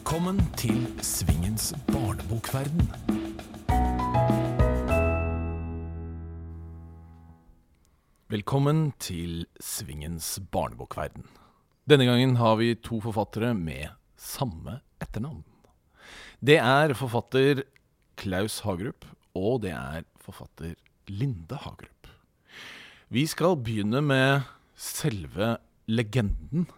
Velkommen til Svingens barnebokverden. Velkommen til Svingens barnebokverden. Denne gangen har vi to forfattere med samme etternavn. Det er forfatter Klaus Hagerup, og det er forfatter Linde Hagerup. Vi skal begynne med selve legenden.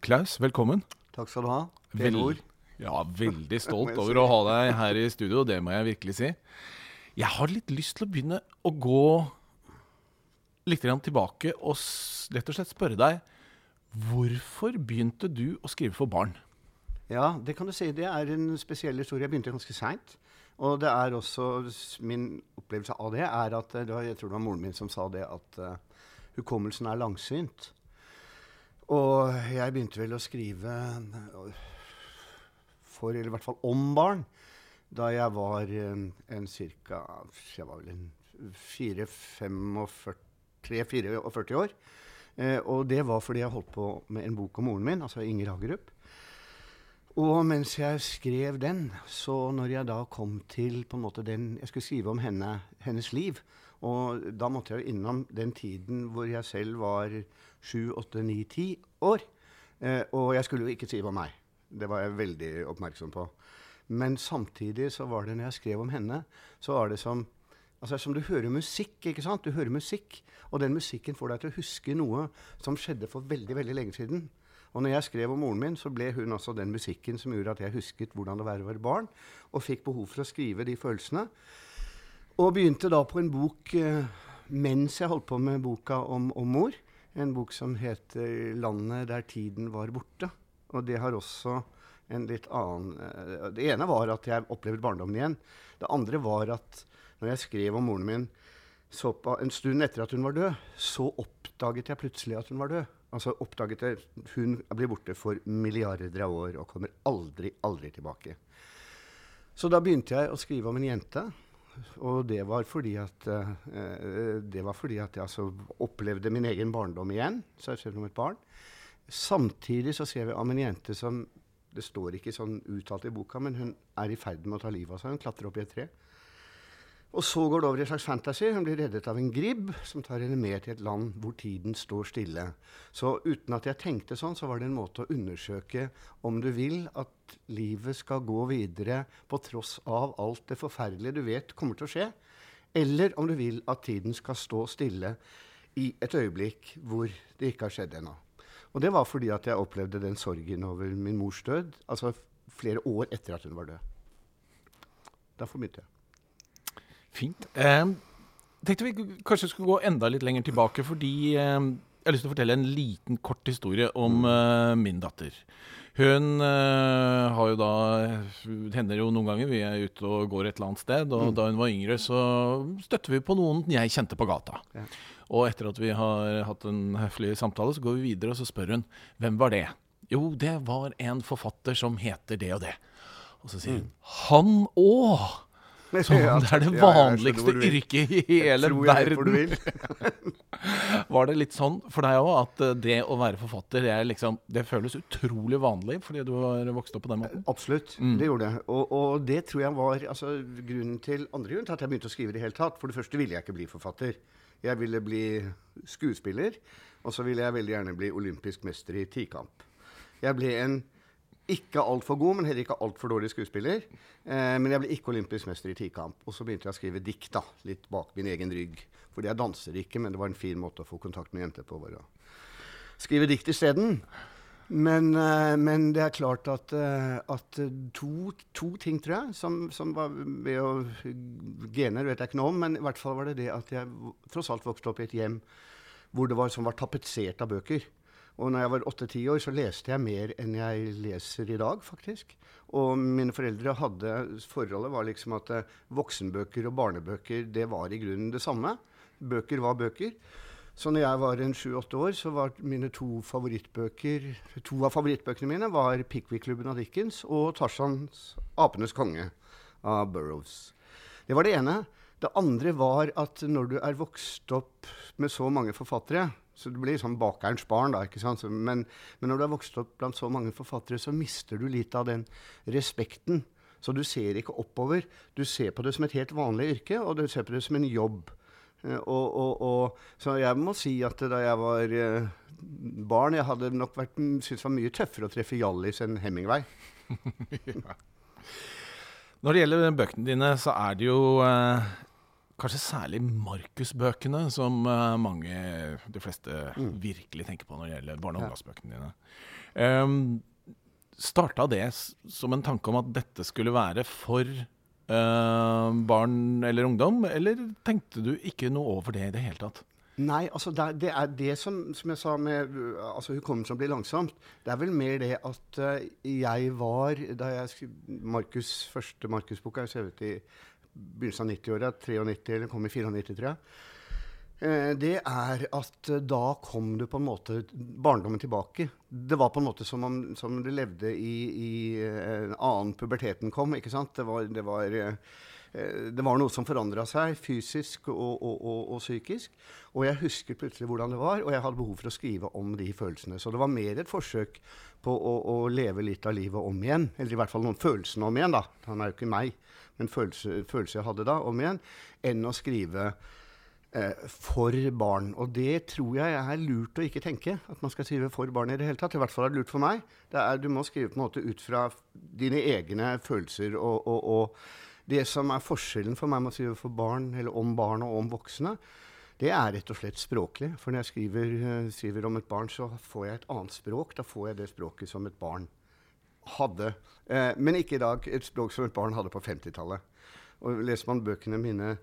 Klaus, velkommen. Takk skal du ha. Vel-. Ja, veldig stolt over å ha deg her i studio, det må jeg virkelig si. Jeg har litt lyst til å begynne å gå litt tilbake og rett og slett spørre deg Hvorfor begynte du å skrive for barn? Ja, det kan du si. Det er en spesiell historie. Jeg begynte ganske seint. Og det er også min opplevelse av det er at eh, det var, Jeg tror det var moren min som sa det, at uh, hukommelsen er langsynt. Og jeg begynte vel å skrive eh, for, eller i hvert fall om barn, da jeg var eh, en cirka Jeg var vel en 43-44 år. Eh, og det var fordi jeg holdt på med en bok om moren min, altså Inger Hagerup. Og mens jeg skrev den, så når jeg da kom til på en måte den Jeg skulle skrive om henne, hennes liv. Og da måtte jeg jo innom den tiden hvor jeg selv var sju, åtte, ni, ti år. Eh, og jeg skulle jo ikke skrive om meg. Det var jeg veldig oppmerksom på. Men samtidig så var det når jeg skrev om henne, så var det som Altså Som du hører musikk. ikke sant? Du hører musikk, og den musikken får deg til å huske noe som skjedde for veldig veldig lenge siden. Og når jeg skrev om moren min, så ble hun også den musikken som gjorde at jeg husket hvordan det var å være barn, og fikk behov for å skrive de følelsene. Og begynte da på en bok eh, mens jeg holdt på med boka om, om mor. En bok som heter 'Landet der tiden var borte'. Og det har også en litt annen eh, Det ene var at jeg opplevde barndommen igjen. Det andre var at når jeg skrev om moren min på, en stund etter at hun var død, så oppdaget jeg plutselig at hun var død. Altså oppdaget jeg Hun blir borte for milliarder av år og kommer aldri, aldri tilbake. Så da begynte jeg å skrive om en jente. Og det var fordi at, uh, var fordi at jeg altså opplevde min egen barndom igjen. Så jeg skrev om et barn. Samtidig så skrev jeg om en jente som Det står ikke sånn uttalt i boka, men hun er i ferd med å ta livet av seg. Hun klatrer opp i et tre. Og så går det over i en slags fantasy. Hun blir reddet av en gribb som tar henne med til et land hvor tiden står stille. Så uten at jeg tenkte sånn, så var det en måte å undersøke om du vil at livet skal gå videre på tross av alt det forferdelige du vet kommer til å skje, eller om du vil at tiden skal stå stille i et øyeblikk hvor det ikke har skjedd ennå. Og det var fordi at jeg opplevde den sorgen over min mors død, altså flere år etter at hun var død. Derfor begynte jeg. Fint. Eh, tenkte vi kanskje skulle gå enda litt lenger tilbake, fordi eh, jeg har lyst til å fortelle en liten, kort historie om eh, min datter. Hun eh, har jo da Det hender jo noen ganger vi er ute og går et eller annet sted. Og da hun var yngre, så støtter vi på noen jeg kjente på gata. Ja. Og etter at vi har hatt en høflig samtale, så går vi videre, og så spør hun hvem var det? Jo, det var en forfatter som heter det og det. Og så sier hun han òg! Som om det er det vanligste yrket i hele tror jeg vet du verden. vil. Var det litt sånn for deg òg, at eh, det å være forfatter, det, er liksom, det føles utrolig vanlig fordi du har vokst opp på den måten? Absolutt, Mm. det gjorde det. Og, og det tror jeg var altså, grunnen til, andre grunn til at jeg begynte å skrive i det hele tatt. For det første ville jeg ikke bli forfatter. Jeg ville bli skuespiller, og så ville jeg veldig gjerne bli olympisk mester i tikamp. Jeg ble en ikke altfor god, men heller ikke altfor dårlig skuespiller. Eh, men jeg ble ikke olympisk mester i tikamp. Og så begynte jeg å skrive dikt, da, litt bak min egen rygg. Fordi jeg danser ikke, men det var en fin måte å få kontakt med jenter på. Bare å skrive dikt isteden. Men, eh, men det er klart at, eh, at to, to ting, tror jeg, som, som var ved å Gener vet jeg ikke noe om, men i hvert fall var det det at jeg tross alt vokste opp i et hjem hvor det var, som var tapetsert av bøker. Og når jeg var åtte-ti år, så leste jeg mer enn jeg leser i dag, faktisk. Og mine foreldre hadde Forholdet var liksom at eh, voksenbøker og barnebøker, det var i grunnen det samme. Bøker var bøker. Så når jeg var en sju-åtte år, så var mine to favorittbøker To av favorittbøkene mine var 'Pickwick-klubben' av Dickens og 'Tarzans apenes konge' av Burroughs. Det var det ene. Det andre var at når du er vokst opp med så mange forfattere, Så du blir sånn bakerens barn, da. ikke sant? Men, men, når du har vokst opp blant så mange forfattere, så mister du litt av den respekten. Så du ser ikke oppover. Du ser på det som et helt vanlig yrke, og du ser på det som en jobb. Eh, og, og, og, så jeg må si at da jeg var uh, barn, jeg hadde nok vært, syntes det var mye tøffere å treffe Hjallis enn Hemingway. ja. Når det gjelder bøkene dine, så er det jo uh, kanskje særlig Markus-bøkene som uh, mange, de fleste, mm. virkelig tenker på når det gjelder barne- og ungdomsbøkene dine. Um, Starta det som en tanke om at dette skulle være for uh, barn eller ungdom, eller tenkte du ikke noe over det i det hele tatt? Nei, altså det, det er det som, som jeg sa med altså hukommelsen blir langsomt. Det er vel mer det at uh, jeg var Da jeg skrev Markus, første Markus-bok jeg skrevet i begynnelsen av 90-åra, 93 eller kom i 94, tror jeg. Uh, det er at uh, da kom du på en måte barndommen tilbake. Det var på en måte som om som du levde i, i en annen puberteten kom. ikke sant? Det var, det var Eh, det var noe som forandra seg fysisk og, og, og, og, psykisk. Og jeg husker plutselig hvordan det var, og jeg hadde behov for å skrive om de følelsene. Så det var mer et forsøk på å, å leve litt av livet om igjen. Eller i hvert fall noen følelsene om igjen, da. Han er jo ikke meg, men følelser følelse jeg hadde da, om igjen. Enn å skrive eh, for barn. Og det tror jeg er lurt å ikke tenke. At man skal skrive for barn i det hele tatt. I hvert fall er det lurt for meg. Er, du må skrive på en måte ut fra dine egne følelser og, og, og det som er forskjellen for meg med å skrive for barn, eller om barn og om voksne, det er rett og slett språklig. For når jeg skriver, uh, skriver, om et barn, så får jeg et annet språk. Da får jeg det språket som et barn hadde. eh, men ikke i dag. Et språk som et barn hadde på 50-tallet. Og Leser man bøkene mine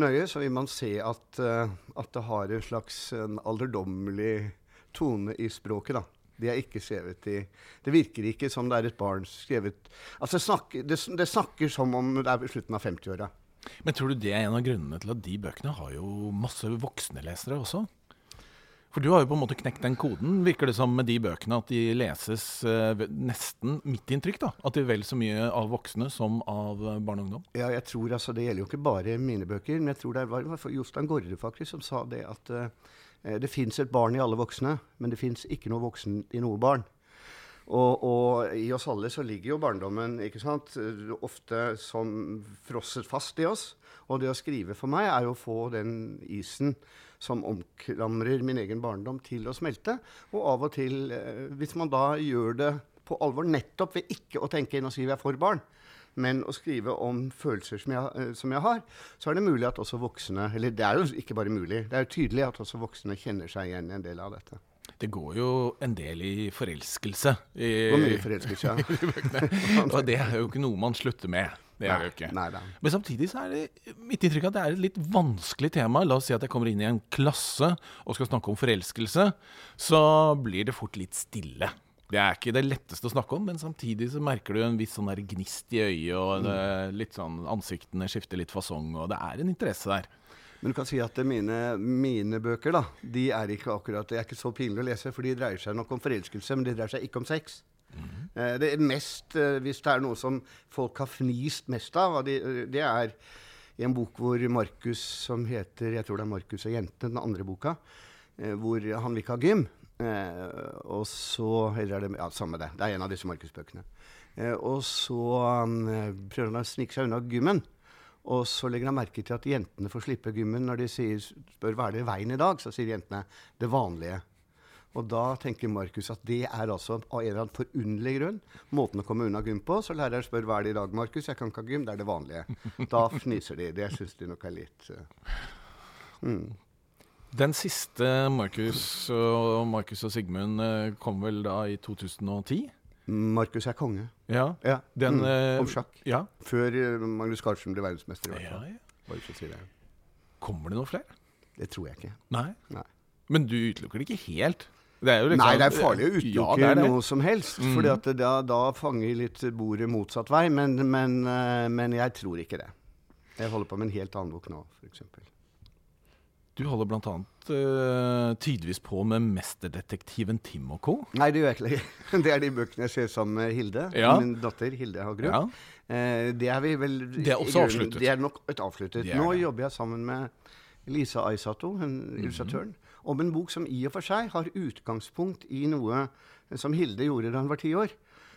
nøye, så vil man se at, uh, at det har en slags en alderdommelig tone i språket. da. De er ikke skrevet i Det virker ikke som det er et barn skrevet Altså, snakker, det, det, snakker som om det er slutten av 50-åra. Men tror du det er en av grunnene til at de bøkene har jo masse voksne lesere også? For du har jo på en måte knekt den koden, virker det som med de bøkene, at de leses eh, nesten mitt inntrykk, da. At de er vel så mye av voksne som av uh, barn og ungdom. Ja, jeg tror altså, Det gjelder jo ikke bare mine bøker, men jeg tror det var Jostein Gaarde faktisk som sa det at uh, Eh, det fins et barn i alle voksne, men det fins ikke noe voksen i noe barn. Og, og, i oss alle så ligger jo barndommen ikke sant, ofte som frosset fast i oss. Og det å skrive for meg er jo å få den isen som omklamrer min egen barndom, til å smelte. Og av og til, eh, hvis man da gjør det på alvor nettopp ved ikke å tenke inn og skrive jeg for barn, men å skrive om følelser som jeg, eh, som jeg, har, så er det mulig at også voksne Eller det er jo ikke bare mulig, det er jo tydelig at også voksne kjenner seg igjen i en del av dette. Det går jo en del i forelskelse. I, det mye forelskelse, ja. og det er jo ikke noe man slutter med. Det er det jo ikke. Nei, nei. Men samtidig så er det mitt inntrykk at det er et litt vanskelig tema. La oss si at jeg kommer inn i en klasse og skal snakke om forelskelse. Så blir det fort litt stille. Det er ikke det letteste å snakke om, men samtidig så merker du en viss sånn gnist i øyet, og det, litt sånn ansiktene skifter litt fasong, og det er en interesse der. Men du kan si at mine, mine, bøker da, de er ikke akkurat, det er ikke så pinlig å lese, for de dreier seg nok om forelskelse, men de dreier seg ikke om sex. Mm. det er mest, eh, Hvis det er noe som folk har fnist mest av, det, det er i en bok hvor Markus, som heter jeg tror det er Markus og jentene', den andre boka, eh, hvor han vil ikke ha gym. Eh, og så Eller er det ja, samme det. Det er en av disse Markus-bøkene. Eh, og så prøver han å snike seg unna gymmen. Og så legger han merke til at jentene får slippe gymmen når de sier, spør hva er det i veien i dag. Så sier jentene det vanlige. Og da tenker Markus at det er altså av en eller annen forunderlig grunn måten å komme unna gym på. Så læreren spør hva er det i dag, Markus. Jeg kan ikke ha gym. Det er det vanlige. Da fniser de. Det syns de nok er litt uh, mm. Den siste Markus og, Markus og Sigmund eh, kom vel da i 2010? Markus er konge. Ja, ja. Den, mm, Om sjakk. Ja. Før uh, Magnus Carlsen ble verdensmester. i. Ja, ja. Si det. Kommer det noen flere? Det tror jeg ikke. Nei? Nei. Men du utelukker det ikke helt? Det liksom, Nei, det er farlig å utelukke ja, noe som helst. Mm. For da, da fanger litt bordet motsatt vei. Men, men, uh, men jeg tror ikke det. Jeg holder på med en helt annen bok nå, f.eks. Du holder bl.a. Uh, tidvis på med 'Mesterdetektiven Tim og co.'? Nei, det gjør jeg ikke. Det er de bøkene jeg ser sammen med Hilde. Ja. Min datter Hilde Hagerup. Ja. Uh, det er vi vel Det er også avsluttet? Det er nok et avsluttet. Er Nå jobber jeg sammen med Lisa Aisato, hun mm -hmm. illustratøren. om en bok som i og for seg har utgangspunkt i noe som Hilde gjorde da hun var ti år.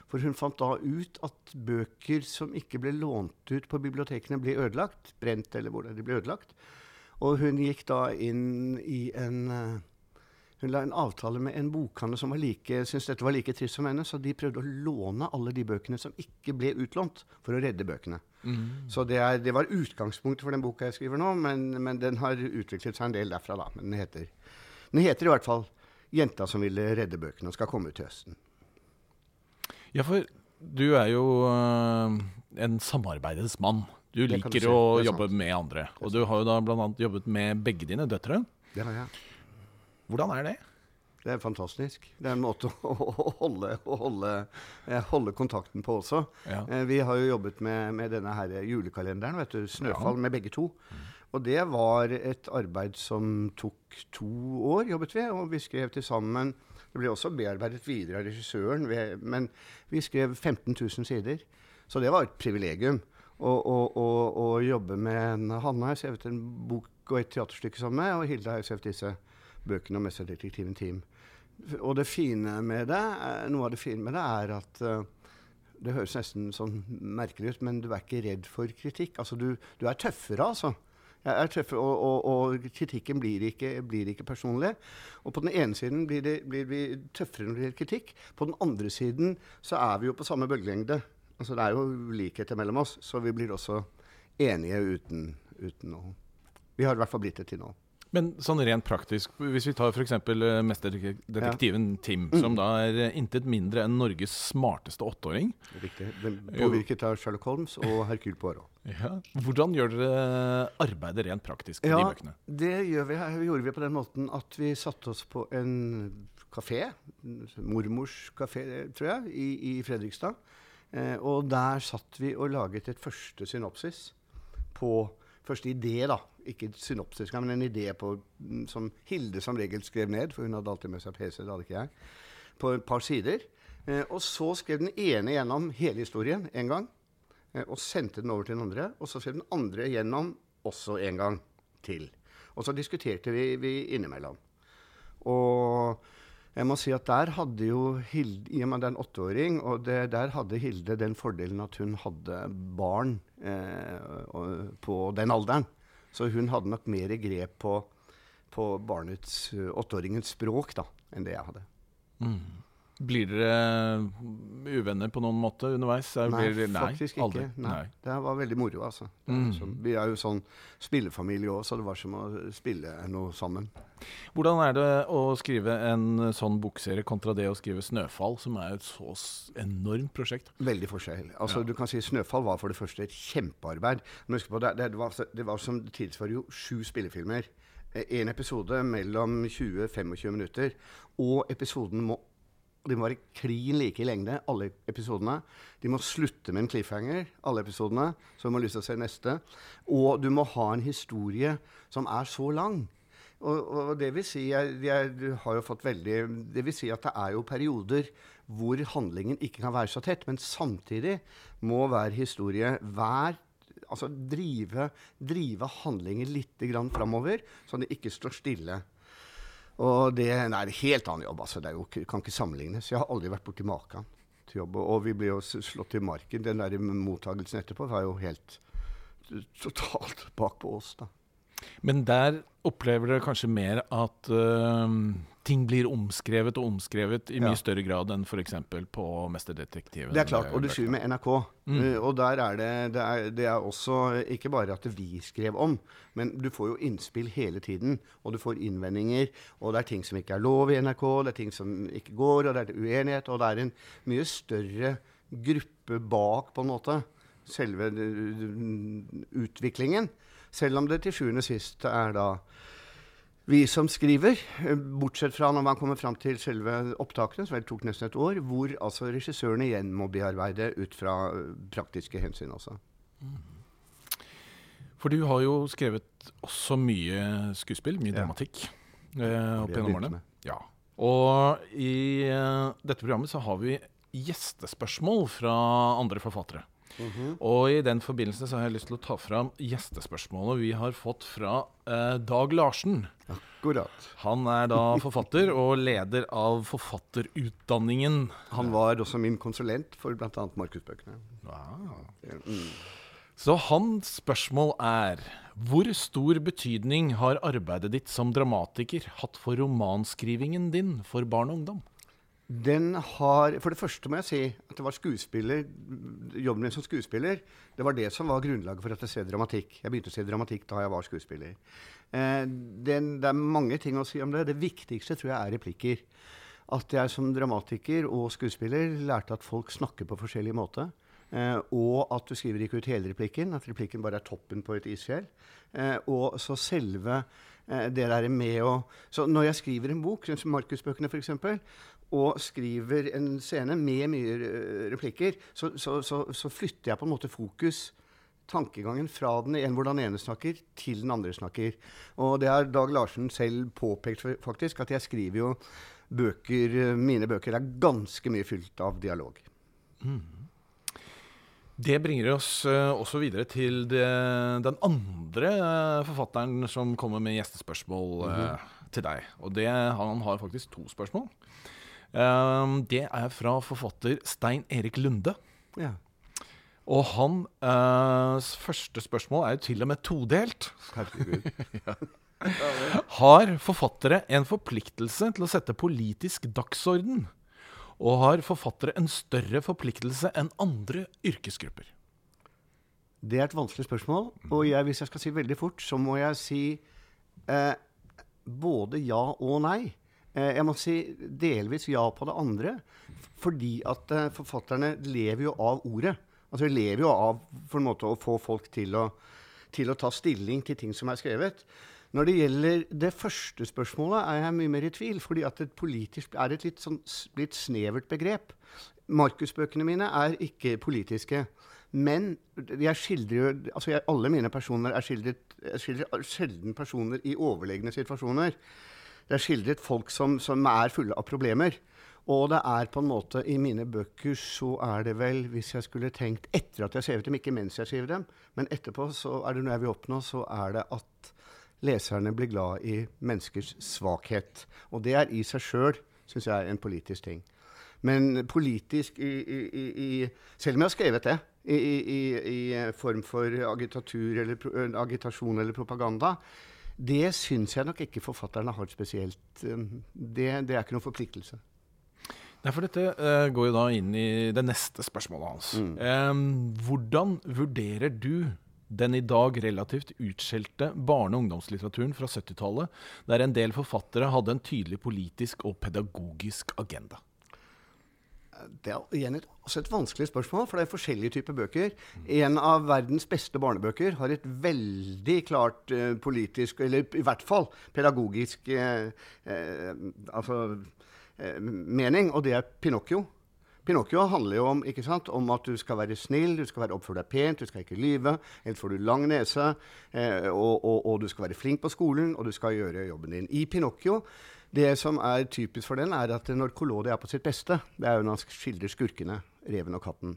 For hun fant da ut at bøker som ikke ble lånt ut på bibliotekene, ble ødelagt. Brent eller hvordan de ble ødelagt. Og hun gikk da inn i en uh, Hun la en avtale med en bokhandler som var like, syntes dette var like trist som henne, så de prøvde å låne alle de bøkene som ikke ble utlånt, for å redde bøkene. Mm. Så det, er, det, var utgangspunktet for den boka jeg skriver nå, men, men, den har utviklet seg en del derfra, da. Men den heter, den heter i hvert fall 'Jenta som ville redde bøkene', og skal komme ut til høsten. Ja, for du er jo øh, en samarbeidets mann. Du liker si. å jobbe med andre. Og du har jo da bl.a. jobbet med begge dine døtre. Det har jeg. Hvordan er det? Det er fantastisk. Det er en måte å, å holde, å holde, eh, holde, kontakten på også. Ja. Eh, vi har jo jobbet med, med denne her julekalenderen, vet du, 'Snøfall', ja. med begge to. Og det var et arbeid som tok to år, jobbet vi. Og vi skrev til sammen Det ble også bearbeidet videre av regissøren, men vi skrev 15 000 sider. Så det var et privilegium. Å jobbe med Hanne har skrevet en bok og et teaterstykke sammen med, og Hilde har skrevet disse bøkene om mesterdetektiven Team. Og det fine med det, eh, noe av det fine med det er at uh, det høres nesten sånn merkelig ut, men du er ikke redd for kritikk. Altså, du, du er tøffere, altså. Tøffere, og, og, og, kritikken blir ikke, blir ikke, personlig. Og på den ene siden blir, det, blir, vi tøffere når det gjelder kritikk. På den andre siden så er vi jo på samme bølgelengde. Altså, det er jo likheter mellom oss, så vi blir også enige uten, uten å Vi har i hvert fall blitt det til nå. Men sånn rent praktisk, hvis vi tar f.eks. Uh, mesterdetektiven ja. Tim, mm. som da er intet mindre enn Norges smarteste åtteåring. Riktig. Den påvirket av Sherlock Holmes og Hercule Poirot. Ja. Hvordan gjør dere arbeidet rent praktisk med ja, de bøkene? Det gjør vi, gjorde vi på den måten at vi satte oss på en kafé, mormors kafé, tror jeg, i, i Fredrikstad. Eh, og der satt vi og laget et første synopsis på første idé, da. Ikke synopsis, men en idé på, mm, som Hilde som regel skrev ned, for hun hadde alltid med seg PC, det hadde ikke jeg, på et par sider. Eh, og så skrev den ene gjennom hele historien en gang, eh, og sendte den over til den andre. Og så skrev den andre gjennom også en gang til. Og så diskuterte vi, vi innimellom. Og jeg må si at der hadde jo Hilde I og med det er en åtteåring, og det, der hadde Hilde den fordelen at hun hadde barn eh, på den alderen. Så hun hadde nok mer grep på, på barnets, åtteåringens språk da, enn det jeg hadde. Mm. Blir dere uvenner på noen måte underveis? Nei, blir, nei faktisk ikke. Nei. Nei. Det var veldig moro, altså. Mm. Så, vi er jo sånn spillefamilie òg, så det var som å spille noe sammen. Hvordan er det å skrive en sånn bokserie kontra det å skrive 'Snøfall', som er et så enormt prosjekt? Veldig forskjell. Altså, ja. du kan si 'Snøfall' var for det første et kjempearbeid. Men husk på, det, det, var, det var som tilsvarer jo sju spillefilmer. En episode mellom 20-25 minutter. Og episoden må de må være klin like i lengde, alle episodene. De må slutte med en cliffhanger, alle episodene, så du må lyst til å se neste. Og du må ha en historie som er så lang. Og, og det vil si jeg, jeg, har jo fått veldig Det vil si at det er jo perioder hvor handlingen ikke kan være så tett, men samtidig må hver historie hver Altså drive, drive handlingen litt framover, så det ikke står stille. Og det nei, er en helt annen jobb. altså. Det jo, kan ikke sammenlignes. Jeg har aldri vært borti maken til jobb. Og vi ble jo slått i marken. Den der mottagelsen etterpå var jo helt totalt bak på oss. da. Men der opplever dere kanskje mer at uh, ting blir omskrevet og omskrevet i mye ja. større grad enn f.eks. på 'Mesterdetektiven'? Det er klart, og du skriver med NRK. Mm. Uh, og der er det, det, er, det er også ikke bare at vi skrev om, men du får jo innspill hele tiden. Og du får innvendinger, og det er ting som ikke er lov i NRK, det er ting som ikke går, og det er uenighet, og det er en mye større gruppe bak, på en måte, selve utviklingen. Selv om det til sjuende og sist er da vi som skriver, bortsett fra når man kommer fram til selve opptakene, som vel tok nesten et år, hvor altså regissørene igjen må bearbeide ut fra øh, praktiske hensyn også. Mm. For du har jo skrevet også mye skuespill, mye dramatikk, eh, opp gjennom årene. Ja. Og i uh, dette programmet så har vi gjestespørsmål fra andre forfattere. Og i den forbindelse så har jeg lyst til å ta fram gjestespørsmålet vi har fått fra eh, Dag Larsen. Akkurat. Han er da forfatter og leder av forfatterutdanningen. Han var også min konsulent for bl.a. Markusbøkene. Så hans spørsmål er Hvor stor betydning har arbeidet ditt som dramatiker hatt for romanskrivingen din for barn og ungdom? Den har For det første må jeg si at det var skuespiller, jobben min som skuespiller det var det som var grunnlaget for at jeg ser dramatikk. Jeg begynte å se dramatikk da jeg var skuespiller. Eh, den, det er mange ting å si om det. Det viktigste tror jeg er replikker. At jeg som dramatiker og skuespiller lærte at folk snakker på forskjellig måte. Eh, og at du skriver ikke ut hele replikken, at replikken bare er toppen på et isfjell. Eh, og så selve det der med å Så når jeg skriver en bok, Markus-bøkene f.eks., og skriver en scene med mye eh, replikker, så, så, så, så flytter jeg på en måte fokus tankegangen fra den ene, hvordan den ene snakker, til den andre snakker. Og det har Dag Larsen selv påpekt, faktisk, at jeg skriver jo bøker Mine bøker er ganske mye fylt av dialog. Det bringer oss eh, også videre til det, den andre eh, forfatteren som kommer med gjestespørsmål eh, til deg. Og det, han har faktisk to spørsmål. Det er fra forfatter Stein Erik Lunde. Ja. Og hans første spørsmål er jo til og med todelt. Har forfattere en forpliktelse til å sette politisk dagsorden? Og har forfattere en større forpliktelse enn andre yrkesgrupper? Det er et vanskelig spørsmål. Og jeg, hvis jeg skal si veldig fort, så må jeg si eh, både ja og nei. Eh, jeg må si delvis ja på det andre. Fordi at eh, forfatterne lever jo av ordet. Altså de lever jo av for en måte å få folk til å, til å ta stilling til ting som er skrevet. Når det gjelder det første spørsmålet, er jeg mye mer i tvil. fordi at et politisk er et litt, sånn, litt snevert begrep. Markus-bøkene mine er ikke politiske. Men jeg skildrer jo altså jeg, Alle mine personer er skildret Jeg skildrer sjelden personer i overlegne situasjoner. Det er skildret folk som, som er fulle av problemer. Og det er på en måte I mine bøker så er det vel, hvis jeg skulle tenkt etter at jeg skrevet dem, ikke mens jeg skriver dem, men etterpå, så er det noe jeg vil oppnå, så er det at leserne blir glad i menneskers svakhet. Og det er i seg sjøl, syns jeg, en politisk ting. Men politisk i, i, i, Selv om jeg har skrevet det i, i, i, i form for agitatur eller pro, eh, agitasjon eller propaganda, det syns jeg nok ikke forfatterne har spesielt eh, det, det er ikke noen forpliktelse. Nei, for dette uh, går jo da inn i det neste spørsmålet hans. Eh, hvordan vurderer du den i dag relativt utskjelte barne- og ungdomslitteraturen fra 70-tallet, der en del forfattere hadde en tydelig politisk og pedagogisk agenda? Det er igjen et, også et vanskelig spørsmål, for det er forskjellige typer bøker. En av verdens beste barnebøker har et veldig klart eh, politisk, eller i hvert fall pedagogisk eh, eh, altså, eh, mening, og det er Pinocchio. Pinocchio handler jo om, sant, om at du skal være snill, du skal oppføre deg pent, du skal ikke lyve, ellers får du lang nese, eh, og, og, og du skal være flink på skolen, og du skal gjøre jobben din. I Pinocchio det som er typisk for den, er at når Collodi er på sitt beste Det er jo når han skildrer skurkene, reven og katten.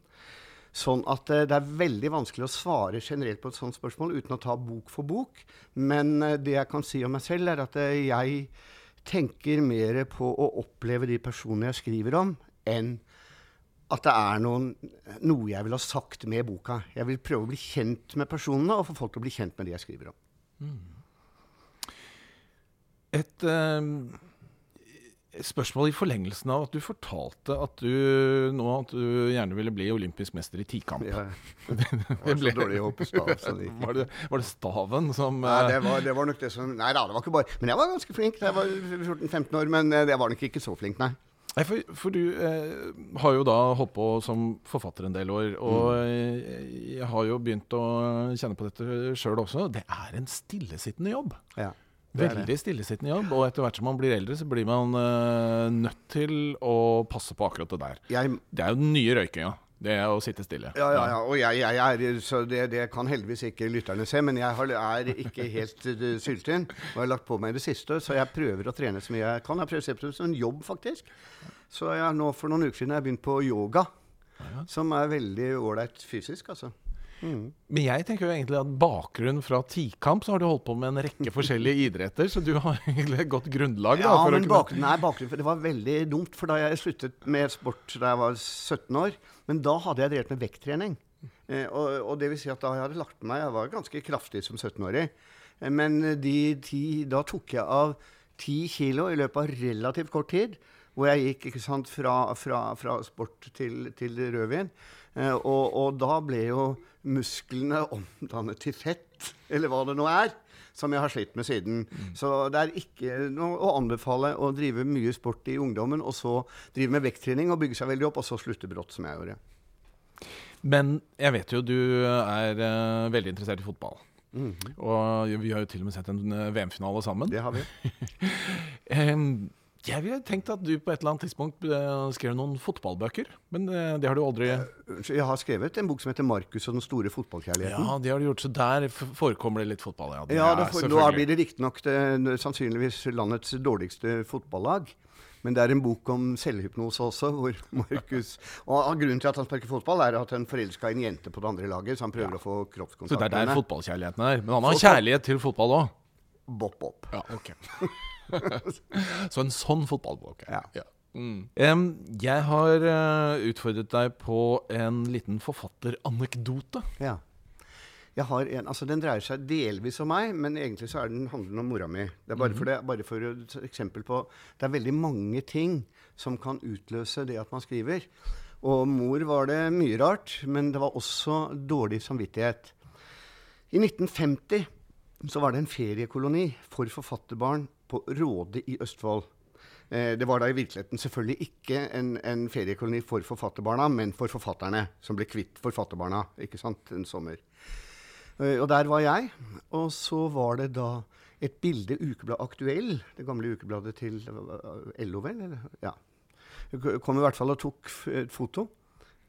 Sånn at eh, det er veldig vanskelig å svare generelt på et sånt spørsmål uten å ta bok for bok. Men eh, det jeg kan si om meg selv, er at eh, jeg tenker mer på å oppleve de personene jeg skriver om, enn at det er noen, noe jeg vil ha sagt med boka. Jeg vil prøve å bli kjent med personene og få folk til å bli kjent med de jeg skriver om. Et eh, spørsmål i forlengelsen av at du fortalte at du nå at du gjerne ville bli olympisk mester i tikamp. Jeg var så dårlig hoppe stav. så det. Var det, var det staven som Nei, eh, det var, det var nok det som Nei da, det var ikke bare Men jeg var ganske flink. Jeg var 14-15 år, men eh, jeg var nok ikke så flink, nei. Nei, for, for du eh, har jo da holdt på som forfatter en del år, og mm. jeg har jo begynt å kjenne på dette sjøl også. Det er en stillesittende jobb. Ja. Veldig stillesittende jobb, og etter hvert som man blir eldre, så blir man eh, nødt til å passe på akkurat det der. Jeg, Det er jo den nye røykinga. Det er å sitte stille. ja, ja, ja. Og jeg, jeg er Så det, det kan heldigvis ikke lytterne se, men jeg har, er ikke helt uh, syltynn. Og jeg har lagt på meg i det siste, så jeg prøver å trene så mye jeg kan. Jeg prøver å se på det som en jobb, faktisk. Så jeg, nå for noen uker siden har jeg begynt på yoga. Ja. som er veldig ålreit fysisk, altså. Mm. Men jeg tenker jo egentlig at bakgrunn fra tikamp, så har du holdt på med en rekke forskjellige idretter, så du har egentlig et godt grunnlag. Da, Ja, men kunne- bakgrunnen nei, bakgrunnen, det var veldig dumt. For da jeg sluttet med sport da jeg var 17 år, men da hadde jeg drevet med vekttrening. Eh, og, og det vil si at da jeg hadde lagt meg Jeg var ganske kraftig som 17-åring. Eh, men de de, da tok jeg av 10 kilo i løpet av relativt kort tid. Hvor jeg gikk ikke sant, fra, fra, fra sport til, til rødvin. Eh, og, og da ble jo musklene omdannet til fett, eller hva det nå er. Som jeg har slitt med siden. Så det er ikke noe å anbefale å drive mye sport i ungdommen, og så drive med vekttrening og bygge seg veldig opp, og så slutte brått, som jeg gjorde. Men jeg vet jo du er uh, veldig interessert i fotball. Mm. Og vi har jo til og med sett en eh, VM-finale sammen. Det har vi. Em, jeg ville tenkt at du på et eller annet tidspunkt eh, skrev noen fotballbøker, men eh, det har du aldri Jeg har skrevet en bok som heter 'Markus og den store fotballkjærligheten'. Ja, det har du gjort, så der forekommer det litt fotball, ja. Ja, er får, nå blir det riktignok sannsynligvis landets dårligste fotballag. Men det er en bok om selvhypnose også, hvor Markus Og grunnen til at han sparker fotball, er at han forelska en jente på det andre laget, så han prøver å få Så det er der fotballkjærligheten er. Men han har kjærlighet til fotball òg. Bopp-bopp. Ja, ok. så en sånn fotballbok. Ja. Mm. Um, jeg har uh, utfordret deg på en liten forfatteranekdote. Ja. Jeg har en, altså Den dreier seg delvis om meg, men egentlig så er den handler om mora mi. Det er bare for, det, bare for et eksempel på Det er veldig mange ting som kan utløse det at man skriver. Og mor var det mye rart, men det var også dårlig samvittighet. I 1950 så var det en feriekoloni for forfatterbarn på Råde i Østfold. Eh, det var da i virkeligheten selvfølgelig ikke en, en feriekoloni for forfatterbarna, men for forfatterne, som ble kvitt forfatterbarna ikke sant, en sommer. Eh, og der var jeg. Og så var det da et bilde, Ukebladet Aktuell, det gamle ukebladet til eh, LO, vel? Ja. Kom i hvert fall og tok et foto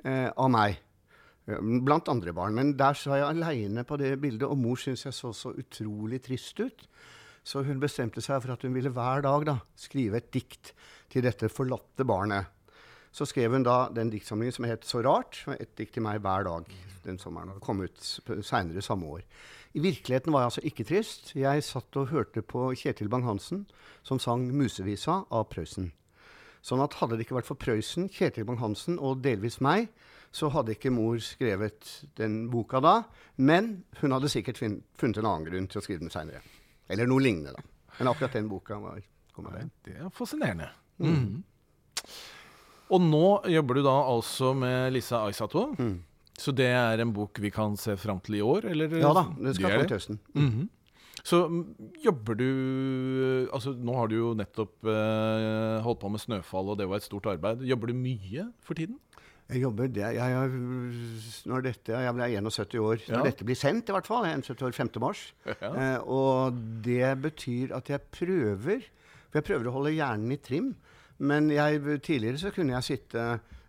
eh, av meg. Blant andre barn. Men der så jeg aleine på det bildet, og mor syntes jeg så så utrolig trist ut. Så hun bestemte seg for at hun ville hver dag da, skrive et dikt til dette forlatte barnet. Så skrev hun da den diktsamlingen som het Så rart. Et dikt til meg hver dag den sommeren. og kom ut seinere samme år. I virkeligheten var jeg altså ikke trist. Jeg satt og hørte på Kjetil Bang-Hansen, som sang 'Musevisa' av Prøysen. Sånn at hadde det ikke vært for Prøysen, Kjetil Bang-Hansen og delvis meg, så hadde ikke mor skrevet den boka da. Men hun hadde sikkert funnet en annen grunn til å skrive den seinere. Eller noe lignende, da. Men akkurat den boka var kommet av det. Det er fascinerende. Mm. Og nå jobber du da altså med Lisa Aisato. Mm. Så det er en bok vi kan se fram til i år? Eller? Ja da, det skal komme til høsten. Mhm. Så mm, jobber du Altså Nå har du jo nettopp eh, holdt på med 'Snøfall', og det var et stort arbeid. Jobber du mye for tiden? Jeg jobber det. Jeg, jeg, når dette, jeg ble 71 år når Ja. dette blir sendt, i hvert fall. Jeg er 71 år 5. mars. Ja. Eh, og det betyr at jeg prøver For jeg prøver å holde hjernen i trim. Men jeg, tidligere så kunne jeg sitte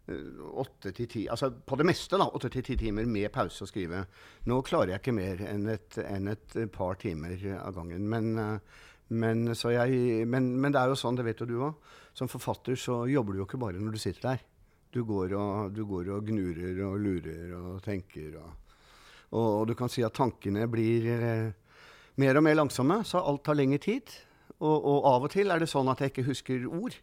eh, åtte til ti Altså på det meste, da. Åtte til ti timer med pause og skrive. Nå klarer jeg ikke mer enn et, enn et par timer av gangen. Men, eh, men, så jeg, men, men det er jo sånn, det vet jo du òg. Som forfatter så jobber du jo ikke bare når du sitter der. Du går og, du går og gnurer og lurer og tenker. Og, og, og du kan si at tankene blir eh, mer og mer langsomme, så alt tar lengre tid. Og, av og til er det sånn at jeg ikke husker ord.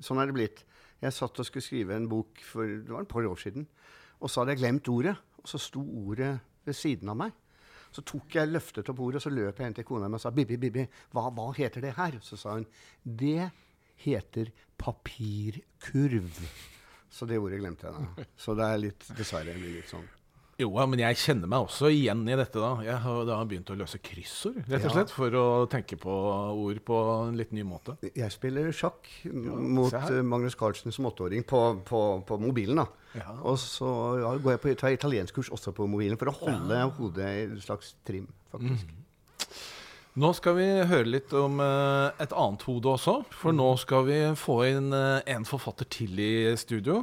Sånn er det blitt. Jeg satt og skulle skrive en bok for det var et par år siden, og så hadde jeg glemt ordet. Og så sto ordet ved siden av meg. Så tok jeg løftet opp ordet, og så løp jeg hen til kona mi og sa Bibi, Bibi, hva, hva heter det her? Så sa hun det heter papirkurv. Så det ordet glemte jeg da. Så det er litt, dessverre, litt sånn. Jo, men jeg kjenner meg også igjen i dette. da. Jeg har da begynt å løse kryssord, rett og Ja. slett, for å tenke på ord på en litt ny måte. Jeg spiller sjakk mot se her. eh, Magnus Carlsen som åtteåring på, på, på mobilen. da. Ja. Og så ja, går jeg på tar italienskkurs også på mobilen for å holde hodet i slags trim, faktisk. Nå skal vi høre litt om eh, et annet hode også, for nå skal vi få inn eh, en forfatter til i studio.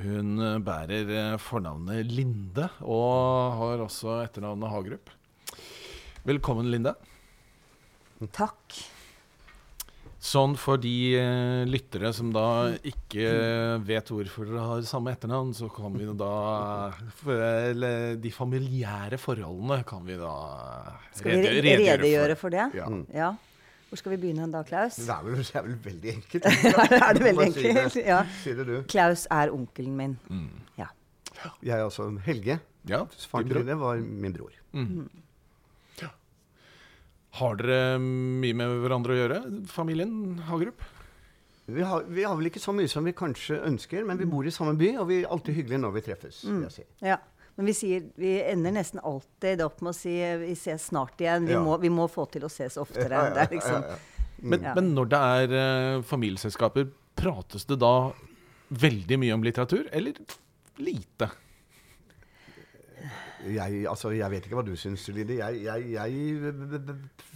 Hun eh, bærer fornavnet Linde, og har også etternavnet Hagerup. Velkommen, Linde. Takk. Sånn for de eh, lyttere som da ikke vet hvorfor dere har samme etternavn, så kan vi da for, Eller de familiære forholdene kan vi da Skal vi rede- redegjøre for det? Ja. Ja. Hvor skal vi begynne da, Klaus? Det er vel, det er vel veldig enkelt. er det veldig enkelt? si? Ja. Si det, du. Klaus er onkelen min. Mm. Ja. Jeg er altså Helge. Ja, Faren min var min bror. Har dere mye med hverandre å gjøre, familien Hagerup? Vi har, vi har vel ikke så mye som vi kanskje ønsker, men vi bor i samme by, og vi er alltid hyggelige når vi treffes. Mm. jeg si. Ja. Men vi, sier, vi ender nesten alltid opp med å si vi ses snart igjen. Vi, Ja. må, vi må få til å ses oftere. Ja, ja, Det liksom, ja. Men, men når det er uh, familieselskaper, prates det da veldig mye om litteratur, eller lite? Jeg, altså, jeg vet ikke hva du syns, Lide. Jeg, jeg, jeg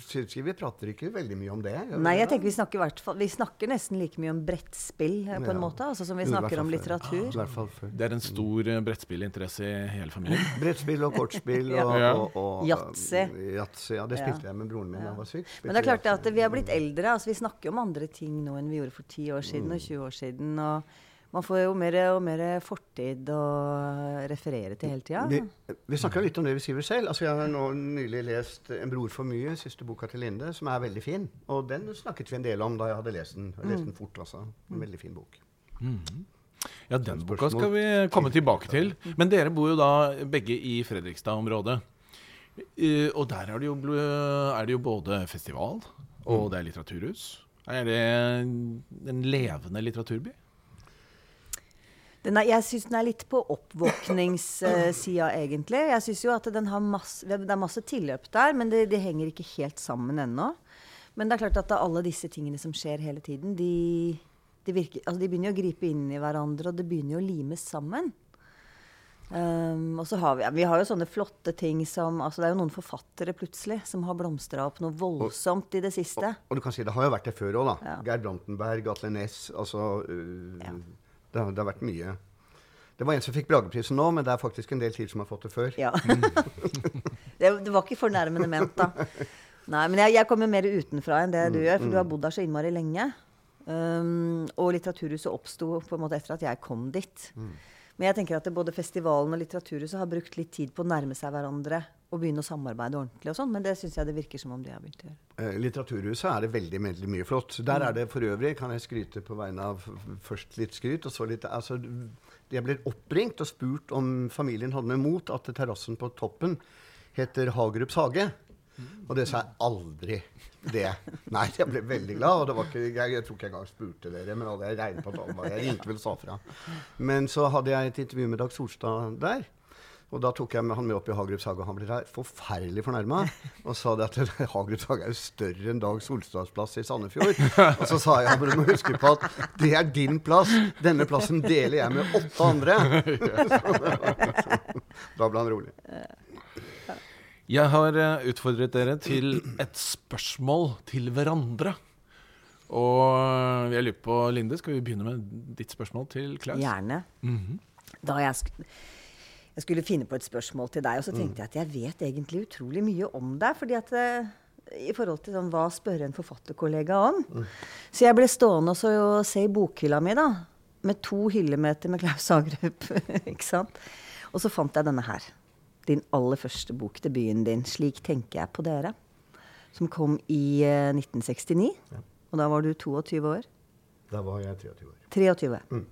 syns ikke vi prater ikke veldig mye om det. Nei, jeg tenker vi snakker, hvert fall, vi snakker nesten like mye om brettspill eh, på en Ja. måte, altså som vi snakker om litteratur. Fall. Det er en stor eh, brettspillinteresse i hele familien. Brettspill og kortspill Ja. og, Ja. og, og Yatzy. Ja, det Ja. spilte jeg med broren min da jeg var syk. Men det er klart at vi har blitt eldre. altså Vi snakker om andre ting nå enn vi gjorde for 10 år siden Mm. og 20 år siden. og man får jo mer og mer fortid å referere til hele tida. Vi, vi snakker litt om det vi skriver selv. Altså, jeg har nå nylig lest 'En bror for mye', siste boka til Linde, som er veldig fin. Og den snakket vi en del om da jeg hadde lest den. Jeg leste den fort, altså. En veldig fin bok. Ja, den boka skal vi komme tilbake til. Men dere bor jo da begge i Fredrikstad-området. Og der er det, jo, er det jo både festival, og det er litteraturhus. Er det en levende litteraturby? Er, jeg syns den er litt på oppvåkningssida, egentlig. Jeg syns jo at den har masse, det er masse tilløp der, men det, det henger ikke helt sammen ennå. Men det er klart at alle disse tingene som skjer hele tiden, de, de, virker, altså de begynner jo å gripe inn i hverandre, og det begynner jo å limes sammen. Um, og så har vi, ja, vi har jo sånne flotte ting som altså Det er jo noen forfattere plutselig som har blomstra opp noe voldsomt i det siste. Og du kan si det har jo vært det før òg, da. Ja. Geir Brantenberg, Atle Næss altså, uh, Ja. Det, har, det har vært mye. Det var en som fikk Brageprisen nå, men det er faktisk en del til som har fått det før. Ja. det, det var ikke fornærmende ment, da. Nei, men jeg, jeg kommer mer utenfra enn det du gjør, for du har bodd der så innmari lenge. Um, og Litteraturhuset oppsto på en måte etter at jeg kom dit. Men jeg tenker at både festivalen og Litteraturhuset har brukt litt tid på å nærme seg hverandre og begynne å samarbeide ordentlig og sånn, men det syns jeg det virker som om de har begynt å gjøre. Eh, Litteraturhuset er det veldig, veldig mye flott. Der er det for øvrig, kan jeg skryte på vegne av først litt skryt, og så litt altså, Jeg ble oppringt og spurt om familien hadde noe imot at terrassen på toppen heter Hagerups hage. Og det sa jeg aldri. Det. Nei, jeg ble veldig glad. Og det var ikke, jeg, jeg tror ikke jeg engang spurte dere, men hadde jeg regnet på at alle Jeg ringte vel og sa fra. Men så hadde jeg et intervju med Dag Solstad der. Og da tok jeg med han med opp i Hagerups hage, og han ble forferdelig fornærma. Og sa det at Hagerups hage er jo større enn Dag Solstads plass i Sandefjord. Og så sa jeg at du må huske på at det er din plass. Denne plassen deler jeg med åtte andre. da ble han rolig. Jeg har eh, utfordret dere til et spørsmål til hverandre. Og jeg lurer på, Linde, skal vi begynne med ditt spørsmål til Klaus? Gjerne. Mhm. Da jeg, sk jeg skulle finne på et spørsmål til deg, og så tenkte jeg at jeg vet egentlig utrolig mye om deg. fordi at eh, i forhold til sånn, hva spørre en forfatterkollega om. Så jeg ble stående og se i bokhylla mi, da. Med to hyllemeter med Klaus Hagerup. ikke sant? Og så fant jeg denne her. Din aller første bok, debuten din, 'Slik tenker jeg på dere'. Som kom i eh, 1969. Og da var du 22 år. Da var jeg 23 år. 23.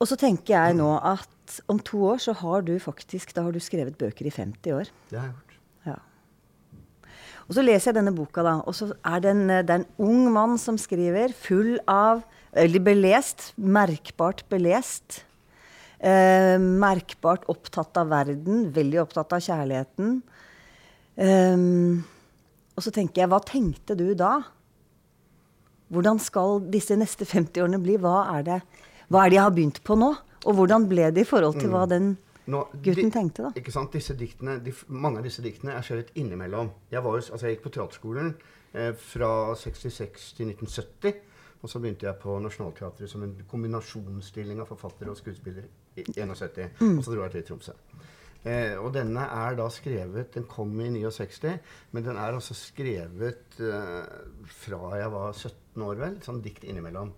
Og så tenker jeg nå at om to år så har du faktisk Da har du skrevet bøker i 50 år. Det har jeg gjort. Ja. Og så leser jeg denne boka, da, og så er det en, det er en ung mann som skriver, full av Eller belest. Merkbart belest. Eh, merkbart opptatt av verden. Veldig opptatt av kjærligheten. Eh, og så tenker jeg, hva tenkte du da? Hvordan skal disse neste 50 årene bli? Hva er det, hva er det jeg har begynt på nå? Og hvordan ble det i forhold til hva den Nå, gutten de- tenkte, da? Ikke sant? Disse diktene, de, mange av disse diktene er skrevet innimellom. Jeg, var jo, altså jeg gikk på teaterskolen eh, fra 66 til 1970. Og så begynte jeg på Nationaltheatret som en kombinasjonsstilling av forfattere og skuespiller i 71. Og så dro jeg til Tromsø. Eh, og denne er da skrevet Den kom i 69, men den er altså skrevet eh, fra jeg var 17 år, vel. Sånn dikt innimellom.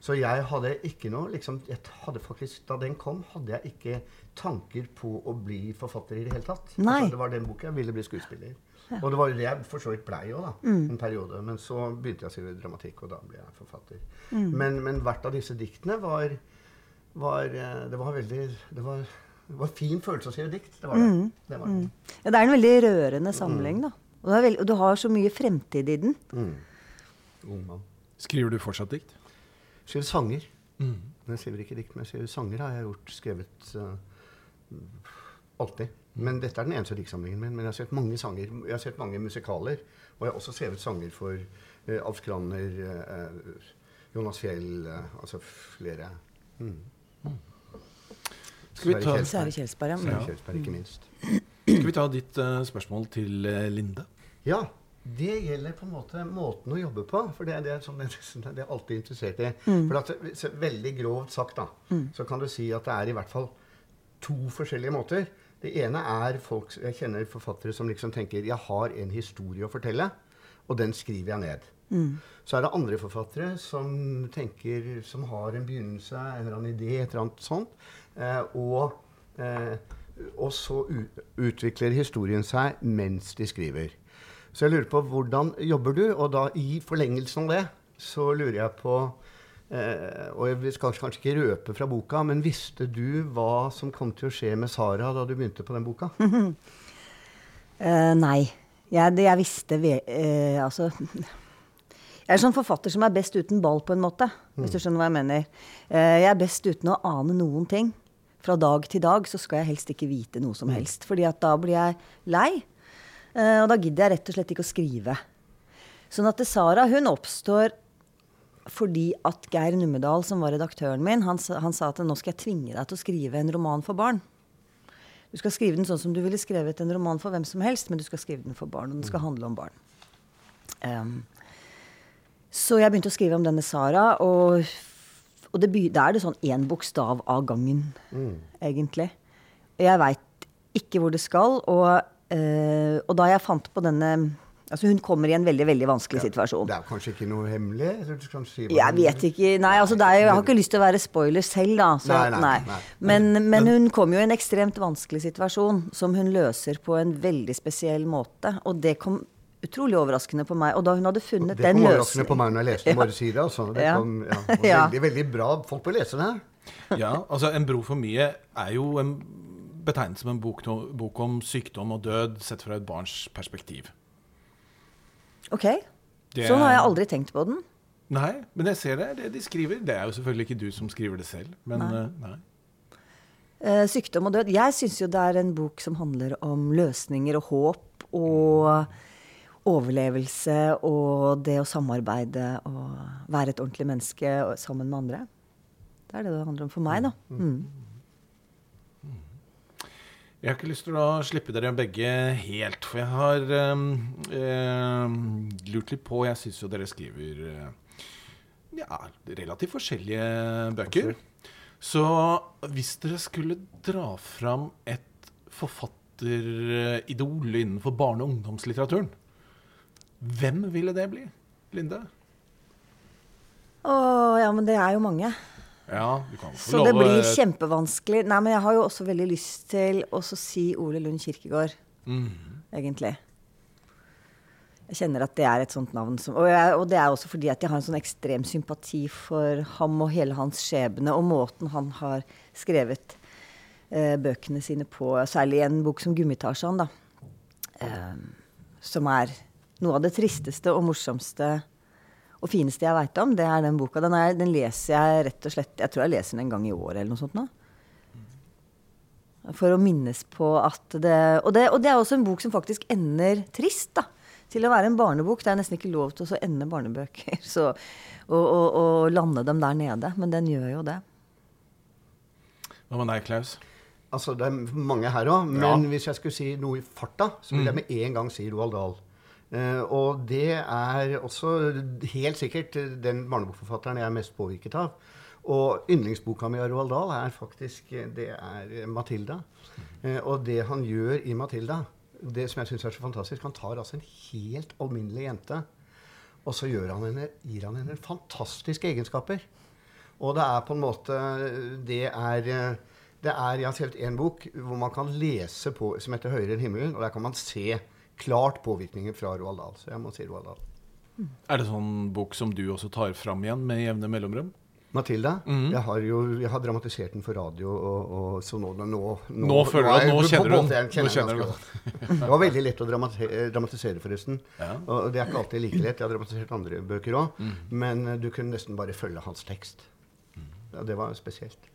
Så jeg hadde ikke noe liksom, jeg hadde faktisk, Da den kom, hadde jeg ikke tanker på å bli forfatter i det hele tatt. Nei. Altså, det var den boken jeg ville bli skuespiller. Og det var jo det jeg for så vidt blei òg, da. Mm. En periode. Men så begynte jeg å skrive dramatikk, og da ble jeg forfatter. Mm. Men, men hvert av disse diktene var, var eh, Det var veldig det var, det var fin følelse å skrive dikt. Det var det. Mm. det, var det. Ja, det er en veldig rørende samling, da. Og, det er veld- og du har så mye fremtid i den. Mm. Ung mann. Skriver du fortsatt dikt? Skriver sanger. Mm. Men jeg skriver ikke dikt, men jeg skriver sanger har jeg gjort skrevet uh, alltid. Men dette er den eneste diktsamlingen min. Men jeg har sett mange sanger. Jeg har sett mange musikaler. Og jeg har også skrevet sanger for uh, Alf Kranner, uh, Jonas Fjell, uh, altså flere. Mm. Skal vi ta, Sverre Kjelsberg. Ja. Sverre Kjelsberg, ikke minst. skal vi ta ditt eh, spørsmål til eh, Linde? Ja, det gjelder på en måte måten å jobbe på. For det, er- det, er, sånn, det, er- det er alltid interessert i. For at, veldig grovt sagt, da, så kan du si at det er i hvert fall to forskjellige måter. Det ene er folk Jeg kjenner forfattere som liksom tenker jeg har en historie å fortelle, og den skriver jeg ned. Så er det andre forfattere som tenker, som har en begynnelse, en eller annen idé, et eller annet sånt. Eh, og, eh, og så utvikler historien seg mens de skriver. Så jeg lurer på hvordan jobber du? Og da i forlengelsen av det så lurer jeg på eh, Og jeg skal kanskje ikke røpe fra boka, men visste du hva som kom til å skje med Sara da du begynte på den boka? uh, nei. Jeg, det jeg visste ve uh, Altså Jeg er sånn forfatter som er best uten ball, på en måte. Hvis du skjønner hva jeg mener. Eh, jeg er best uten å ane noen ting. Fra dag til dag så skal jeg helst ikke vite noe som helst. fordi at da blir jeg lei. Eh, og da gidder jeg rett og slett ikke å skrive. Sånn at Sara, hun oppstår fordi at Geir Nummedal, som var redaktøren min, han, han sa at nå skal jeg tvinge deg til å skrive en roman for barn. Du skal skrive den sånn som du ville skrevet en roman for hvem som helst, men du skal skrive den for barn, og den skal handle om barn. Um, så jeg begynte å skrive om denne Sara, og, og det da er det sånn én bokstav av gangen, egentlig. Jeg veit ikke hvor det skal, og, eh, og da jeg fant på denne Altså, hun kommer i en veldig, veldig vanskelig situasjon. Det er kanskje ikke noe hemmelig? Du kan si hva Jeg vet ikke. Nei, altså det er, jeg har ikke lyst til å være spoiler selv, da. Så, Nei, nei, nei, nei. Men, men hun kom jo i en ekstremt vanskelig situasjon som hun løser på en veldig spesiell måte. Og det kom utrolig overraskende på meg. Og da hun hadde funnet den løsningen Det den kom overraskende på meg når jeg leste Ja. Bare si det. Altså. Det kom, ja, det veldig, veldig bra. Folk bør lese det. her. Ja, altså En bro for mye er jo en, betegnet som en bok, bok om sykdom og død sett fra et barns perspektiv. Ok. Det- Sånn har jeg aldri tenkt på den. Nei, men jeg ser det. Det de skriver. Det er jo selvfølgelig ikke du som skriver det selv, men Nei. eh, nei. Uh, 'Sykdom og død'. Jeg syns jo det er en bok som handler om løsninger og håp og overlevelse og det å samarbeide og være et ordentlig menneske sammen med andre. Det er det det handler om for meg, da. Mm. Jeg har ikke lyst til å slippe dere begge helt, for jeg har ehm, ehm, lurt litt på Jeg syns jo dere skriver eh, ja, relativt forskjellige bøker. Så hvis dere skulle dra fram et forfatteridol innenfor barne- og ungdomslitteraturen, hvem ville det bli? Linde? Å ja, men det er jo mange. Ja, du kan få Så det blir kjempevanskelig. Nei, men jeg har jo også veldig lyst til å si Ole Lund Kirkegård, mm. egentlig. Jeg kjenner at det er et sånt navn som og, jeg, og det er også fordi at jeg har en sånn ekstrem sympati for ham og hele hans skjebne, og måten han har skrevet eh, bøkene sine på. Særlig en bok som 'Gummitasjan', da. Eh, som er noe av det tristeste og morsomste og fineste jeg veit om. Det er den boka. Den, er, den leser jeg rett og slett Jeg tror jeg leser den en gang i året eller noe sånt nå. For å minnes på at det og, det og det er også en bok som faktisk ender trist, da. Til å være en barnebok. Det er nesten ikke lov til å ende barnebøker. Så, og, og, og lande dem der nede. Men den gjør jo det. Hva med deg, Klaus? Altså, Det er mange her òg, men Ja. hvis jeg skulle si noe i farta, så vil jeg med en gang si Roald Dahl. Eh, og det er også helt sikkert den barnebokforfatteren jeg er mest påvirket av. Og yndlingsboka mi av Roald Dahl er faktisk det er 'Matilda'. Eh, og det han gjør i 'Matilda', det som jeg syns er så fantastisk Han tar altså en helt alminnelig jente, og så han henne, gir han henne fantastiske egenskaper. Og det er på en måte Det er det er Jeg har skrevet en bok hvor man kan lese på, som heter 'Høyere enn himmelen', og der kan man se klart påvirkninger fra Roald Dahl. Så jeg må si Roald Dahl. Er det sånn bok som du også tar fram igjen med jevne mellomrom? Matilda. Mhm. Jeg har jo jeg har dramatisert den for radio, og, og så nå, nå, Nå føler du at nå kjenner du den. Nå kjenner kjenner du. Det var veldig lett å dramatisere, dramatisere, forresten. Ja. Og det er ikke alltid like lett. Jeg har dramatisert andre bøker òg. Mm. Men eh, du kunne nesten bare følge hans tekst. Ja, det var spesielt.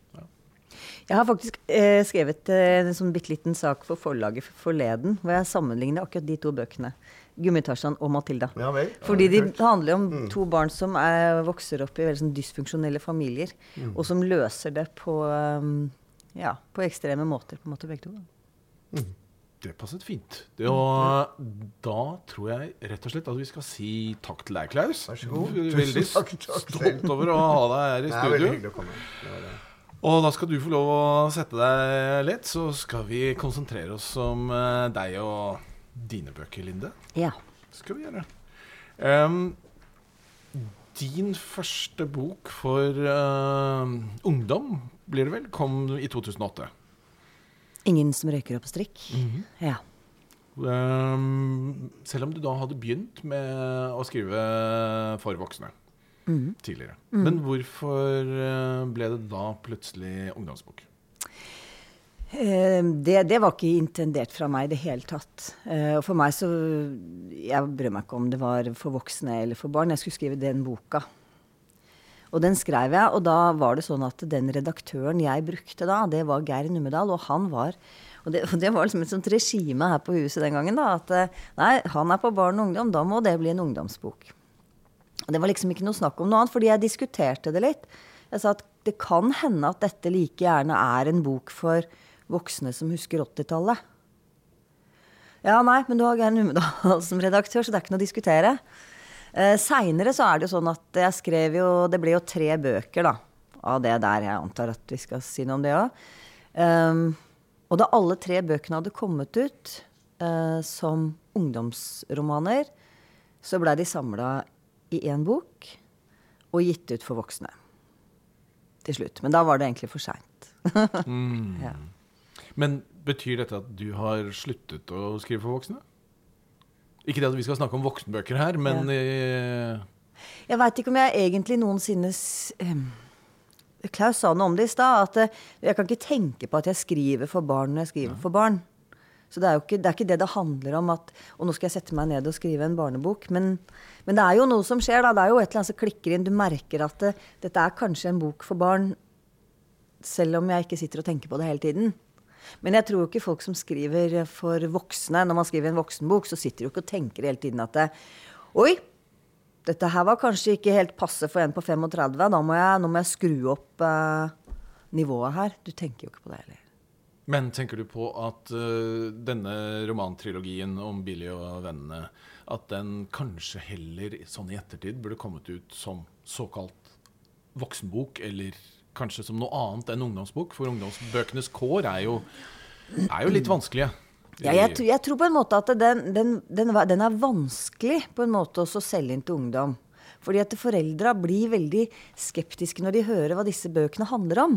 Jeg har faktisk eh, skrevet eh, en sånn bitte liten sak for forlaget forleden, hvor jeg sammenligner akkurat de to bøkene. 'Gummitasjan' og 'Matilda'. Ja vel. Fordi de handler om Mm. to barn som er, vokser opp i veldig sånn dysfunksjonelle familier, Mm. og som løser det på, um, ja, på ekstreme måter, på en måte begge to. Det passet fint. Det, og da tror jeg rett og slett at vi skal si takk til deg, Klaus. Vær så god. Veldig takk, takk stolt over å ha deg her i studio. Det er veldig hyggelig å komme. Det var det. Og da skal du få lov å sette deg litt, så skal vi konsentrere oss om eh, deg og dine bøker, Linde. Ja. skal vi gjøre. Um, din første bok for uh, ungdom, blir det vel, kom i 2008. 'Ingen som røyker opp strikk'. Ja. Um, selv om du da hadde begynt med å skrive for voksne Mhm. tidligere. Men hvorfor eh, ble det da plutselig ungdomsbok? Eh, det, det var ikke intendert fra meg i det hele tatt. Eh, og for meg så Jeg brød meg ikke om det var for voksne eller for barn. Jeg skulle skrive den boka. Og den skrev jeg, og da var det sånn at den redaktøren jeg brukte da, det var Geir Numedal, og han var og det, og det var liksom et sånt regime her på huset den gangen, da. At nei, han er på barn og ungdom, da må det bli en ungdomsbok. Og det var liksom ikke noe snakk om noe annet, fordi jeg diskuterte det litt. Jeg sa at det kan hende at dette like gjerne er en bok for voksne som husker 80-tallet. Ja, nei, men du har Geir Numedal som redaktør, så det er ikke noe å diskutere. Eh, Seinere så er det jo sånn at jeg skrev jo Det ble jo tre bøker, da. Av det der. Jeg antar at vi skal si noe om det òg. og da alle tre bøkene hadde kommet ut uh, som ungdomsromaner, så blei de samla i én bok og gitt ut for voksne. Til slutt. Men da var det egentlig for seint. Mm. Ja. Men betyr dette at du har sluttet å skrive for voksne? Ikke det at vi skal snakke om voksenbøker her, men eh, Jeg veit ikke om jeg egentlig noensinne s- Klaus sa noe om det i stad. At eh, jeg kan ikke tenke på at jeg skriver for barn når jeg skriver for barn. Så det er jo ikke det, er ikke det det handler om. at Og nå skal jeg sette meg ned og skrive en barnebok. Men, men det er jo noe som skjer. da, Det er jo et eller annet som klikker inn. Du merker at det, dette er kanskje en bok for barn, selv om jeg ikke sitter og tenker på det hele tiden. Men jeg tror jo ikke folk som skriver for voksne, når man skriver en voksenbok, så sitter du ikke og tenker hele tiden at det, Oi, dette her var kanskje ikke helt passe for en på 35. Da må jeg, nå må jeg skru opp eh, nivået her. Du tenker jo ikke på det heller. Men tenker du på at uh, denne romantrilogien om Billy og vennene, at den kanskje heller sånn i ettertid burde kommet ut som såkalt voksenbok, eller kanskje som noe annet enn ungdomsbok? For ungdomsbøkenes kår er jo, er jo litt vanskelige. Ja, jeg, jeg tror på en måte at den, den, den, den er vanskelig på en måte også å selge inn til ungdom. Fordi at foreldra blir veldig skeptiske når de hører hva disse bøkene handler om.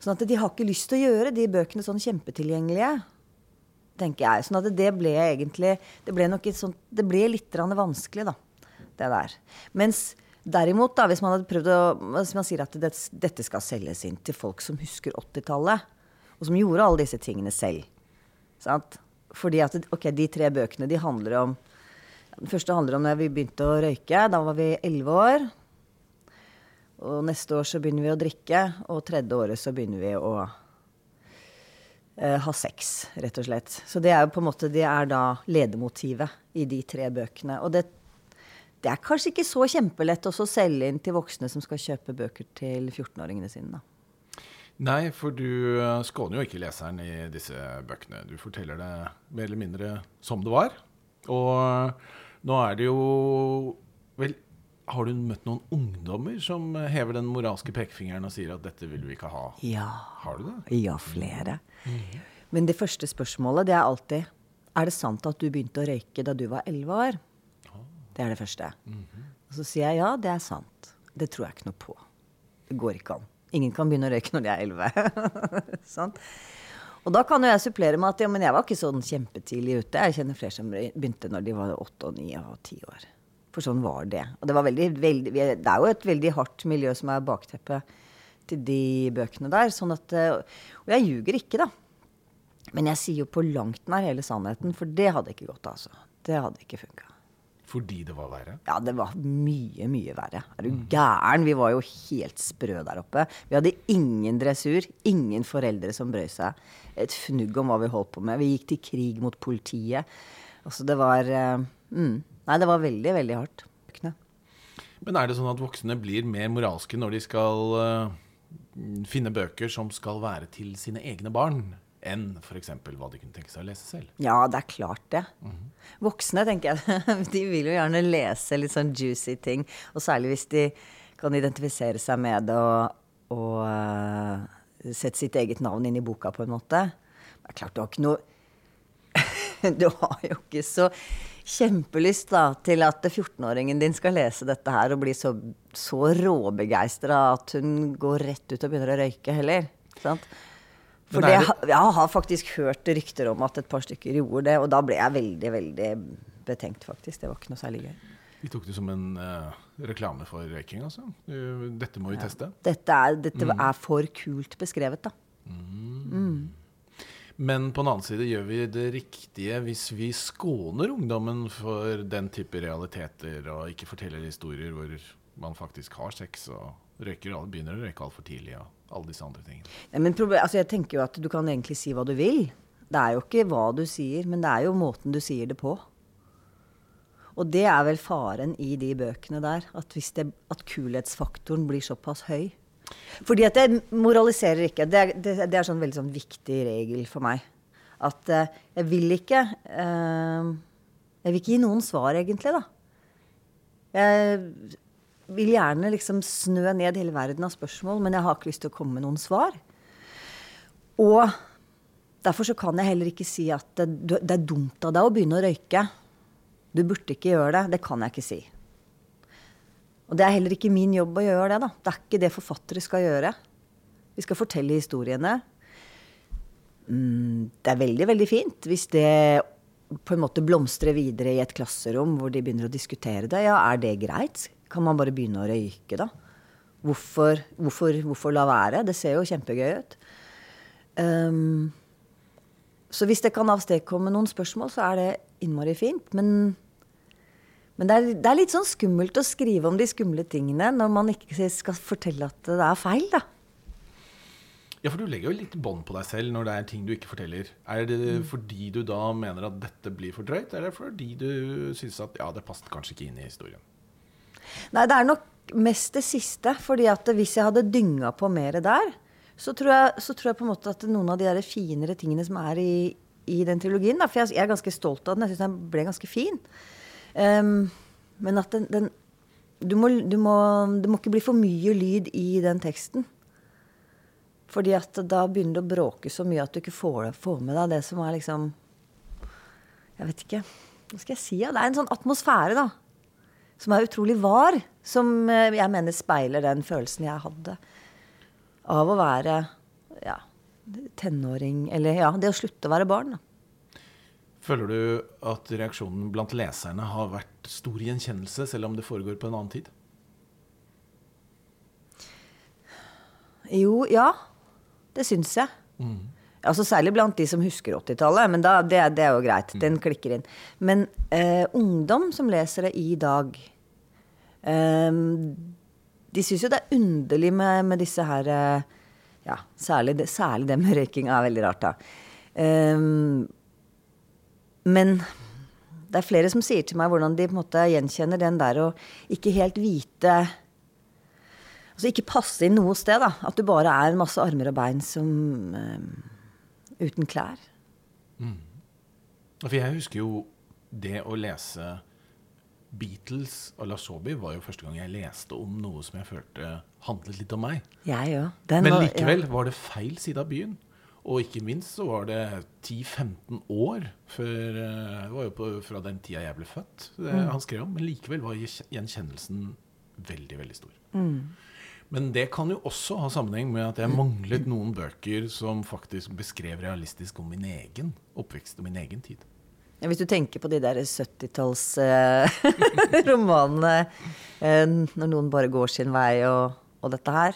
Sånn at de har ikke lyst til å gjøre de bøkene sånn kjempetilgjengelige. tenker jeg. Sånn at det ble egentlig Det ble, nok sånt, det ble litt vanskelig, da. Det der. Mens derimot, da, hvis man hadde prøvd å Hvis man sier at det, dette skal selges inn til folk som husker 80-tallet, og som gjorde alle disse tingene selv Sant? Fordi at ok, de tre bøkene de handler om Den første handler om da vi begynte å røyke. Da var vi elleve år. Og neste år så begynner vi å drikke. Og tredje året så begynner vi å eh, ha sex, rett og slett. Så det er jo på en måte det er da ledemotivet i de tre bøkene. Og det, det er kanskje ikke så kjempelett å selge inn til voksne som skal kjøpe bøker til 14-åringene sine. da. Nei, for du eh, skåner jo ikke leseren i disse bøkene. Du forteller det mer eller mindre som det var. Og nå er det jo Vel, har du møtt noen ungdommer som hever den moralske pekefingeren og sier at 'dette vil vi ikke ha'? Ja. Har du det? Ja, flere. Men det første spørsmålet det er alltid Er det sant at du begynte å røyke da du var elleve år? Det er det første. Og så sier jeg ja, det er sant. Det tror jeg ikke noe på. Det går ikke an. Ingen kan begynne å røyke når de er elleve. Sant? Og da kan jo jeg supplere med at ja, men jeg var ikke sånn kjempetidlig ute. Jeg kjenner flere som begynte når de var åtte og ni og ti år. For sånn var det. Og det var veldig, veldig Det er jo et veldig hardt miljø som er bakteppet til de bøkene der. Sånn at, eh, og jeg ljuger ikke, da. Men jeg sier jo på langt nær hele sannheten, for det hadde ikke gått, altså. Det hadde ikke funka. Fordi det var verre? Ja, det var mye, mye verre. Er du gæren? Vi var jo helt sprø der oppe. Vi hadde ingen dressur, ingen foreldre som brød seg et fnugg om hva vi holdt på med. Vi gikk til krig mot politiet. Altså, det var uh, mm, Nei, det var veldig, veldig hardt. Men er det sånn at voksne blir mer moralske når de skal uh, finne bøker som skal være til sine egne barn, enn f.eks. hva de kunne tenke seg å lese selv? Ja, det er klart det. Voksne, tenker jeg, de vil jo gjerne lese litt sånn juicy ting. Og særlig hvis de kan identifisere seg med det og, og uh, sette sitt eget navn inn i boka, på en måte. Det er klart, du har ikke noe Du har jo ikke så kjempelyst da, til at 14-åringen din skal lese dette her og bli så, så råbegeistra at hun går rett ut og begynner å røyke heller. Sant? For det, jeg har faktisk hørt rykter om at et par stykker gjorde det, og da ble jeg veldig, veldig betenkt, faktisk. Det var ikke noe særlig gøy. Vi tok det som en uh, reklame for røyking, altså. Dette må vi teste. Dette, er, dette er for kult beskrevet, da. Men på den annen side gjør vi det riktige hvis vi skåner ungdommen for den type realiteter, og ikke forteller historier hvor man faktisk har sex og røyker, begynner å røyke altfor tidlig og alle disse andre tingene. Ja, men altså, jeg tenker jo at du kan egentlig si hva du vil. Det er jo ikke hva du sier, men det er jo måten du sier det på. Og det er vel faren i de bøkene der. At, det, at kulhetsfaktoren blir såpass høy. Fordi at jeg moraliserer ikke. Det er, det, det er sånn veldig sånn viktig regel for meg. At eh, jeg vil ikke eh, Jeg vil ikke gi noen svar, egentlig, da. Jeg vil gjerne liksom snø ned hele verden av spørsmål, men jeg har ikke lyst til å komme med noen svar. Og derfor så kan jeg heller ikke si at det, det er dumt av deg å begynne å røyke. Du burde ikke gjøre det. Det kan jeg ikke si. Og det er heller ikke min jobb å gjøre det. da. Det er ikke det forfattere skal gjøre. Vi skal fortelle historiene. Mm, det er veldig, veldig fint hvis det på en måte blomstrer videre i et klasserom hvor de begynner å diskutere det. Ja, er det greit? Kan man bare begynne å røyke, da? Hvorfor, hvorfor, hvorfor la være? Det ser jo kjempegøy ut. Um, så hvis det kan avstedkomme noen spørsmål, så er det innmari fint. Men, men det, er, det er litt sånn skummelt å skrive om de skumle tingene når man ikke skal fortelle at det er feil, da. Ja, for du legger jo litt bånd på deg selv når det er ting du ikke forteller. Er det fordi du da mener at dette blir for drøyt, eller fordi du syns at ja, det passet kanskje ikke inn i historien? Nei, det er nok mest det siste. fordi at hvis jeg hadde dynga på mer der, så tror, jeg, så tror jeg på en måte at noen av de der finere tingene som er i, i den trilogien da, For jeg, jeg er ganske stolt av den. Jeg syns den ble ganske fin. Ehm, men at den, den du, må, du må, Det må ikke bli for mye lyd i den teksten. Fordi at da begynner det å bråke så mye at du ikke får, får med deg det som er liksom Jeg vet ikke. Hva skal jeg si? Ja? Det er en sånn atmosfære, da som er utrolig var, som eh, jeg mener speiler den følelsen jeg hadde av å være ja, tenåring Eller ja, det å slutte å være barn. Da. Føler du at reaksjonen blant leserne har vært stor gjenkjennelse, selv om det foregår på en annen tid? Jo, ja. Det syns jeg. Altså Særlig blant de som husker 80-tallet, men da, det, det er jo greit. Den klikker inn. Men eh, ungdom som leser det i dag eh, De syns jo det er underlig med, med disse her eh, Ja, særlig det, særlig det med røyking er veldig rart, da. Eh, men det er flere som sier til meg hvordan de på en måte gjenkjenner den der å ikke helt vite Altså ikke passe inn noe sted. da. At du bare er en masse armer og bein som eh, uten klær. For jeg husker jo det å lese Beatles og La Sobi var jo første gang jeg leste om noe som jeg følte handlet litt om meg. Jeg òg. Men likevel var det feil side av byen. Og ikke minst så var det 10-15 år før eh, Det var jo på, fra den tida jeg ble født det Mm. han skrev om. Men likevel var gjenkjennelsen veldig, veldig stor. Mm. Men det kan jo også ha sammenheng med at jeg manglet noen bøker som faktisk beskrev realistisk om min egen oppvekst og min egen tid. Ja, hvis du tenker på de der 70-tallsromanene eh, når noen bare går sin vei og, og dette her,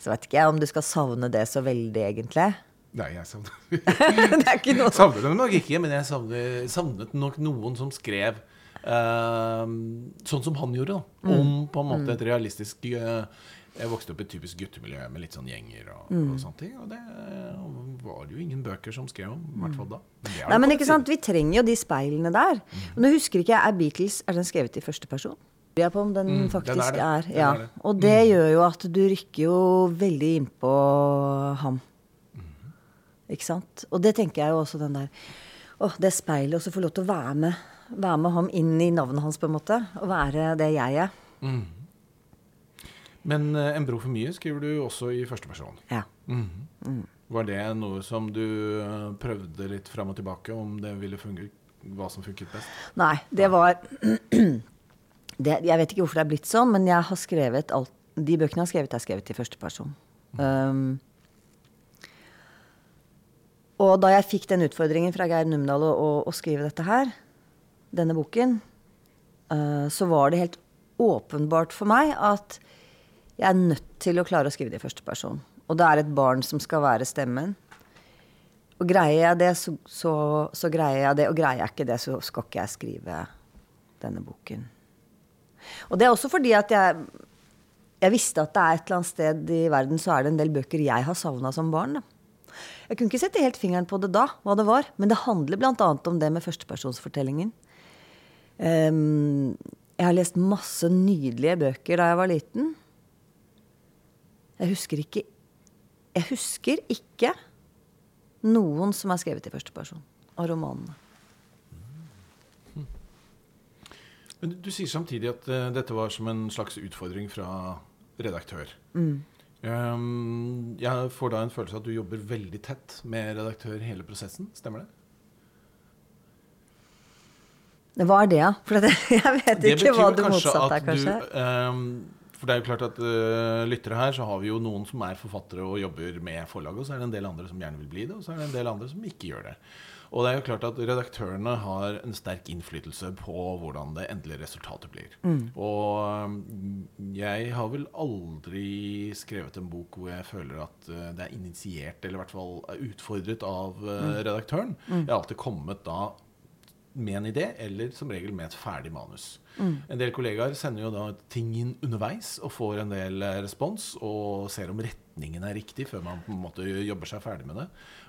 så vet ikke jeg om du skal savne det så veldig, egentlig. Nei, jeg er noe savnet dem nok ikke, men jeg savnet, savnet nok noen som skrev uh, sånn som han gjorde, da. Om på en måte et realistisk uh, Jeg vokste opp i et typisk guttemiljø med litt sånn gjenger og, og sånne ting. Og det var det jo ingen bøker som skrev om, i hvert fall da. Men Nei, men ikke sant, Vi trenger jo de speilene der. Og nå husker ikke jeg, Er Beatles er den skrevet i første person? Jeg på om den Mm, den faktisk er det. er. Den er det. Mm. Og det gjør jo at du rykker jo veldig innpå ham. Mm. Ikke sant? Og det tenker jeg jo også den der Åh, det speilet, og så få lov til å være med, være med ham inn i navnet hans, på en måte. Og være det jeg er. Men uh, En bro for mye skriver du også i første person. Ja. Var det noe som du eh, prøvde litt fram og tilbake, om det ville fungere, hva som funket best? Nei, det var det, Jeg vet ikke hvorfor det er blitt sånn, men jeg har skrevet alt De bøkene jeg har skrevet, er skrevet i første person. Um, og da jeg fikk den utfordringen fra Geir Numedal å, å, skrive dette her, denne boken, uh, så var det helt åpenbart for meg at jeg er nødt til å klare å skrive det i første person. Og det er et barn som skal være stemmen. Og greier jeg det, så, så, så greier jeg det. Og greier jeg ikke det, så skal ikke jeg skrive denne boken. Og det er også fordi at jeg, jeg visste at det er et eller annet sted i verden så er det en del bøker jeg har savna som barn. Da. Jeg kunne ikke sette helt fingeren på det da, hva det var. Men det handler bl.a. om det med førstepersonsfortellingen. Um, jeg har lest masse nydelige bøker da jeg var liten. Jeg husker ikke Jeg husker ikke noen som er skrevet i førsteperson av romanene. Men du, du sier samtidig at uh, dette var som en slags utfordring fra redaktør. Mm. Um, jeg får da en følelse av at du jobber veldig tett med redaktør hele prosessen. Stemmer det? Hva er det, da? For jeg vet ikke hva det motsatte er, kanskje. Du, um, for det er jo klart at uh, lyttere her, så har vi jo noen som er forfattere og jobber med forlaget, og så er det en del andre som gjerne vil bli det, og så er det en del andre som ikke gjør det. Og det er jo klart at redaktørene har en sterk innflytelse på hvordan det endelige resultatet blir. Og um, jeg har vel aldri skrevet en bok hvor jeg føler at uh, det er initiert, eller i hvert fall utfordret av uh, redaktøren. Jeg har alltid kommet da med en idé, eller som regel med et ferdig manus. En del kollegaer sender jo da ting inn underveis og får en del eh, respons, og ser om retningen er riktig før man på en måte jobber seg ferdig med det.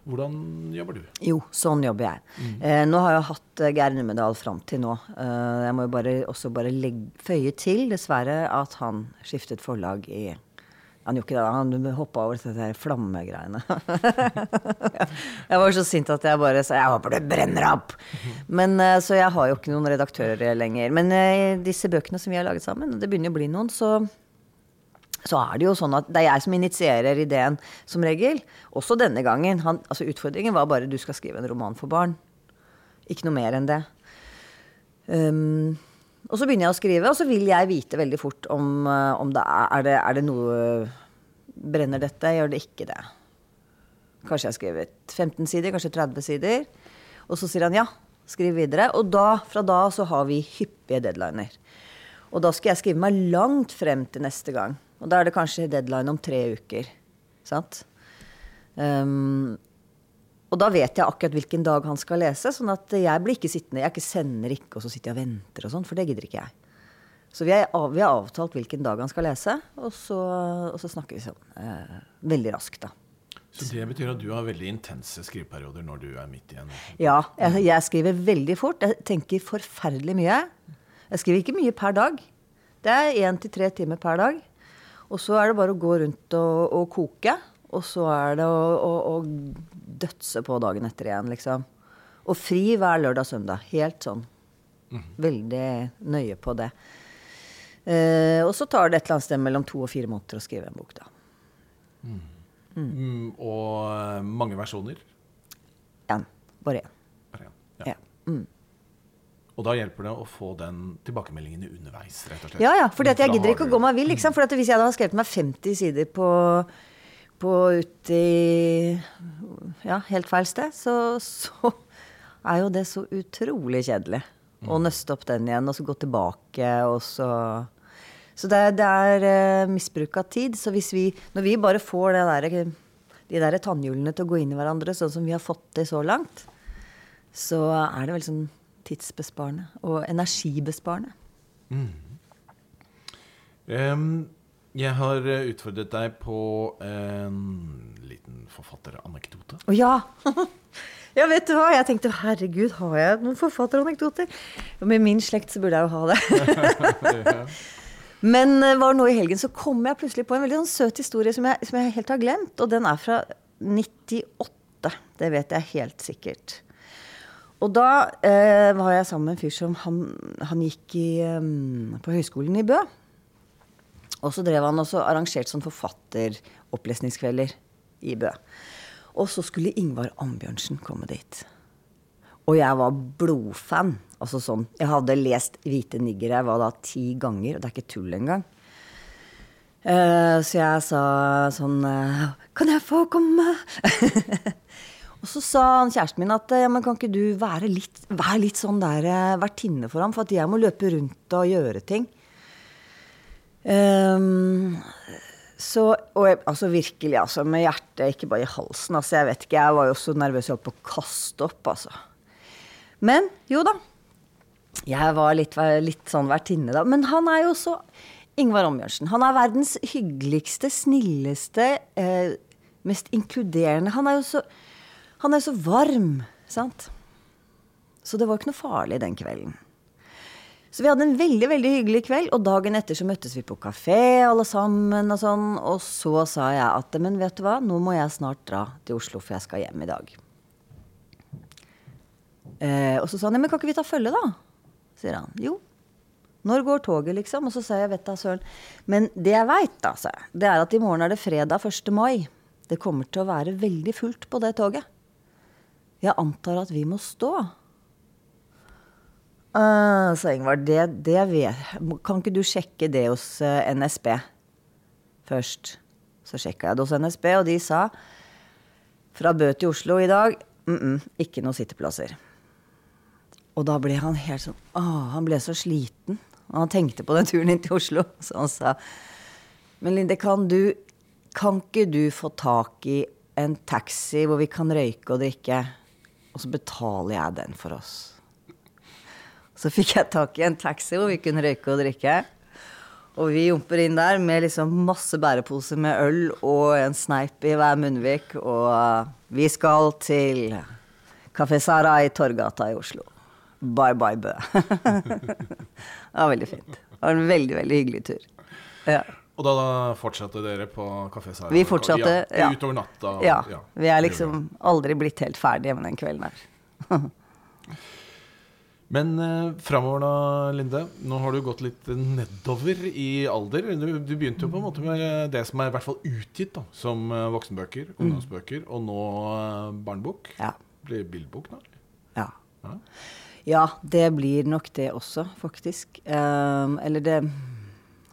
Hvordan jobber du? Jo, sånn jobber jeg. Eh, nå har jeg hatt eh, Geir Numedal fram til nå. Eh, jeg må jo bare, også bare legge, føye til, dessverre, at han skiftet forlag i Han gjorde ikke det, han hoppa over der flammegreiene. jeg var så sint at jeg bare sa 'jeg håper det brenner opp'. Men, eh, så jeg har jo ikke noen redaktører lenger. Men eh, disse bøkene som vi har laget sammen, og det begynner å bli noen, så så er det jo sånn at det er jeg som initierer ideen, som regel. Også denne gangen. Han, altså utfordringen var bare du skal skrive en roman for barn. Ikke noe mer enn det. Um, og så begynner jeg å skrive, og så vil jeg vite veldig fort om, uh, om det er, er, det, er det noe Brenner dette? Gjør det ikke det? Kanskje jeg har skrevet 15 sider, kanskje 30 sider. Og så sier han ja, skriv videre. Og da, fra da så har vi hyppige deadliner. Og da skal jeg skrive meg langt frem til neste gang. Og da er det kanskje deadline om tre uker. Sant? Um, og da vet jeg akkurat hvilken dag han skal lese, sånn at jeg blir ikke sittende Jeg ikke sender ikke, og så sitter jeg og venter og sånn, for det gidder ikke jeg. Så vi, har avtalt hvilken dag han skal lese, og så, og så snakker vi sånn eh, veldig raskt, da. Så det betyr at du har veldig intense skriveperioder når du er midt i en Ja, jeg, jeg skriver veldig fort. Jeg tenker forferdelig mye. Jeg skriver ikke mye per dag. Det er én til tre timer per dag. Og så er det bare å gå rundt og, og koke. Og så er det å, å, å dødse på dagen etter igjen, liksom. Og fri hver lørdag og søndag. Helt sånn. Veldig nøye på det. Eh, og så tar det et eller annet sted mellom to og fire måneder å skrive en bok, da. Mm, og eh, mange versjoner. Én. Bare én. Bare en. Ja. Ja. Mm. Og da hjelper det å få den tilbakemeldingen underveis, rett og slett. Ja, ja, for For jeg gidder ikke å gå meg vill. Liksom, for at hvis jeg har skrevet meg 50 sider på, på ute i ja, helt feil sted, så, så er jo det så utrolig kjedelig. Å nøste opp den igjen, og så gå tilbake, og så Så det, det er uh, misbruk av tid. Så hvis vi, når vi bare får det der, de der tannhjulene til å gå inn i hverandre, sånn som vi har fått det så langt, så er det vel sånn tidsbesparende og energibesparende. Em, jeg har eh, utfordret deg på en liten forfatteranekdote. Å ja! ja, vet du hva? Jeg tenkte herregud, har jeg noen forfatteranekdoter? Med min slekt så burde jeg jo ha det. Men eh, var nå i helgen så kom jeg plutselig på en veldig sånn søt historie som jeg, som jeg helt har glemt. Og den er fra 98. Det vet jeg helt sikkert. Og da eh, var jeg sammen med en fyr som han, han gikk i, um, på høyskolen i Bø. Og så drev han også arrangert sånn forfatteropplesningskvelder i Bø. Og så skulle Ingvar Ambjørnsen komme dit. Og jeg var blodfan. Altså sånn, Jeg hadde lest 'Hvite niggere' var da ti ganger, og det er ikke tull engang. Uh, så jeg sa sånn uh, Kan jeg få komme? og så sa han kjæresten min at ja, men kan ikke du være litt, være litt sånn der eh, vertinne for ham, for at jeg må løpe rundt og gjøre ting. Ehm, så, og jeg, altså virkelig, altså, med hjertet ikke bare i halsen. Altså, jeg vet ikke, jeg var jo så nervøs jeg holdt på å kaste opp, altså. Men jo da. Jeg var litt, litt sånn vertinne da. Men han er jo så Ingvar Ombjørnsen. Han er verdens hyggeligste, snilleste, eh, mest inkluderende. Han er jo så, han er så varm, sant? Så det var ikke noe farlig den kvelden. Så vi hadde en veldig veldig hyggelig kveld, og dagen etter så møttes vi på kafé alle sammen. Og sånn, og så sa jeg at men vet du hva, nå må jeg snart dra til Oslo, for jeg skal hjem i dag. Eh, og så sa han ja, men kan ikke vi ta følge, da? sier han. Jo. Når går toget, liksom? Og så sa jeg vet da søren. Men det jeg veit, da, sa jeg, det er at i morgen er det fredag 1. mai. Det kommer til å være veldig fullt på det toget. Jeg antar at vi må stå. Uh, Ingvar, det, det vet Kan ikke du sjekke det hos eh, NSB først? Så sjekka jeg det hos NSB, og de sa fra Bø til Oslo i dag mm -mm, ikke noen sitteplasser. Og da ble han helt sånn Å, han ble så sliten. Og han tenkte på den turen inn til Oslo. Så han sa Men Linde, kan du Kan ikke du få tak i en taxi hvor vi kan røyke og drikke? Og så betaler jeg den for oss. Så fikk jeg tak i en taxi hvor vi kunne røyke og drikke. Og vi jumper inn der med liksom masse bæreposer med øl og en sneip i hver munnvik. Og vi skal til Kafé Sara i Torgata i Oslo. Bye bye Bø. det var veldig fint. Det var en veldig, veldig hyggelig tur. Ja. Og da fortsatte dere på Kafé Sara? Vi fortsatte, ja. Utover natta? ja. Vi er liksom aldri blitt helt ferdige med den kvelden her. Men eh, framover da, Linde. Nå har du gått litt nedover i alder. Du, du begynte jo på en måte med det som er i hvert fall utgitt da, som eh, voksenbøker, ungdomsbøker, og nå eh, barnebok. Ja. Blir det bildbok nå? Ja. Ja. Ja, det blir nok det også, faktisk. Um, eller det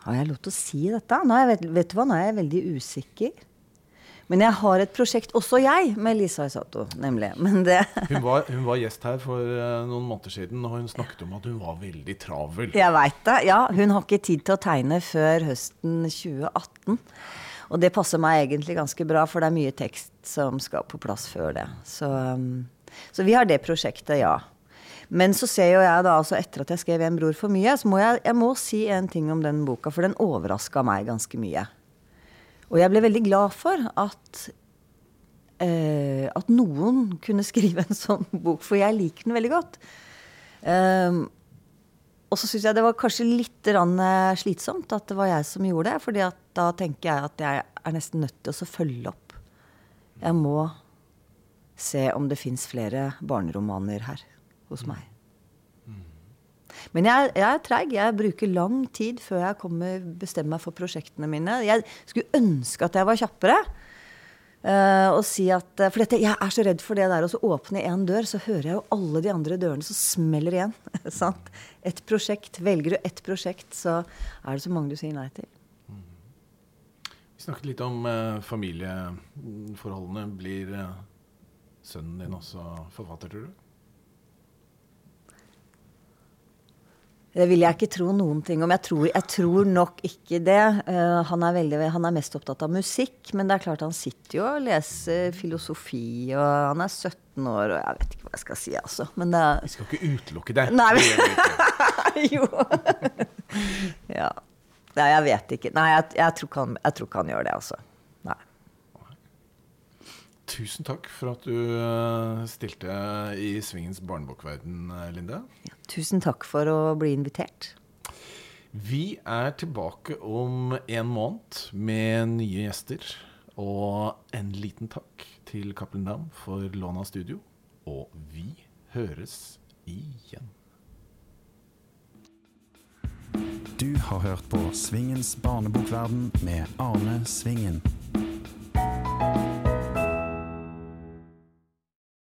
Har jeg lov til å si dette? Nå jeg, vet, vet du hva, nå er jeg veldig usikker. Men jeg har et prosjekt, også jeg, med Lisa Isato, nemlig. Men det Hun var, hun var gjest her for eh, noen måneder siden, og hun snakket om at hun var veldig travel. Jeg veit det. Ja, hun har ikke tid til å tegne før høsten 2018. Og det passer meg egentlig ganske bra, for det er mye tekst som skal på plass før det. Så, um, så vi har det prosjektet, ja. Men så ser jo jeg da, altså etter at jeg skrev 'En bror for mye', så må jeg, jeg må si en ting om den boka, for den overraska meg ganske mye. Og jeg ble veldig glad for at eh, at noen kunne skrive en sånn bok, for jeg liker den veldig godt. Um, og så syns jeg det var kanskje litt eh, slitsomt at det var jeg som gjorde det. fordi da tenker jeg at jeg er nesten nødt til å følge opp. Jeg må se om det fins flere barneromaner her hos meg. Men jeg, jeg er treig. Jeg bruker lang tid før jeg kommer, bestemmer meg for prosjektene mine. Jeg skulle ønske at jeg var kjappere. Uh, og si at, eh, for dette, Jeg er så redd for det der å åpne én dør, så hører jeg jo alle de andre dørene som smeller igjen. sant? Et prosjekt, Velger du ett prosjekt, så er det så mange du sier nei til. Vi snakket litt om uh, familieforholdene. Blir uh, sønnen din også forfatter, tror du? Det vil jeg ikke tro noen ting om. Jeg tror, jeg tror nok ikke det. Uh, han, er veldig, han, er mest opptatt av musikk, men det er klart han sitter jo og leser filosofi, og han er 17 år, og jeg vet ikke hva jeg skal si, altså. Men det Vi skal ikke utelukke det. Nei, men... jo. ja. Nei, jeg vet ikke. Nei, jeg, jeg, tror han, jeg, tror ikke han, gjør det, altså. Tusen takk for at du eh, stilte i Svingens barnebokverden, eh, Linde. Ja, tusen takk for å bli invitert. Vi er tilbake om en måned med nye gjester. Og en liten takk til Cappelen Dam for lån av studio. Og vi høres igjen. Du har hørt på Svingens barnebokverden med Arne Svingen.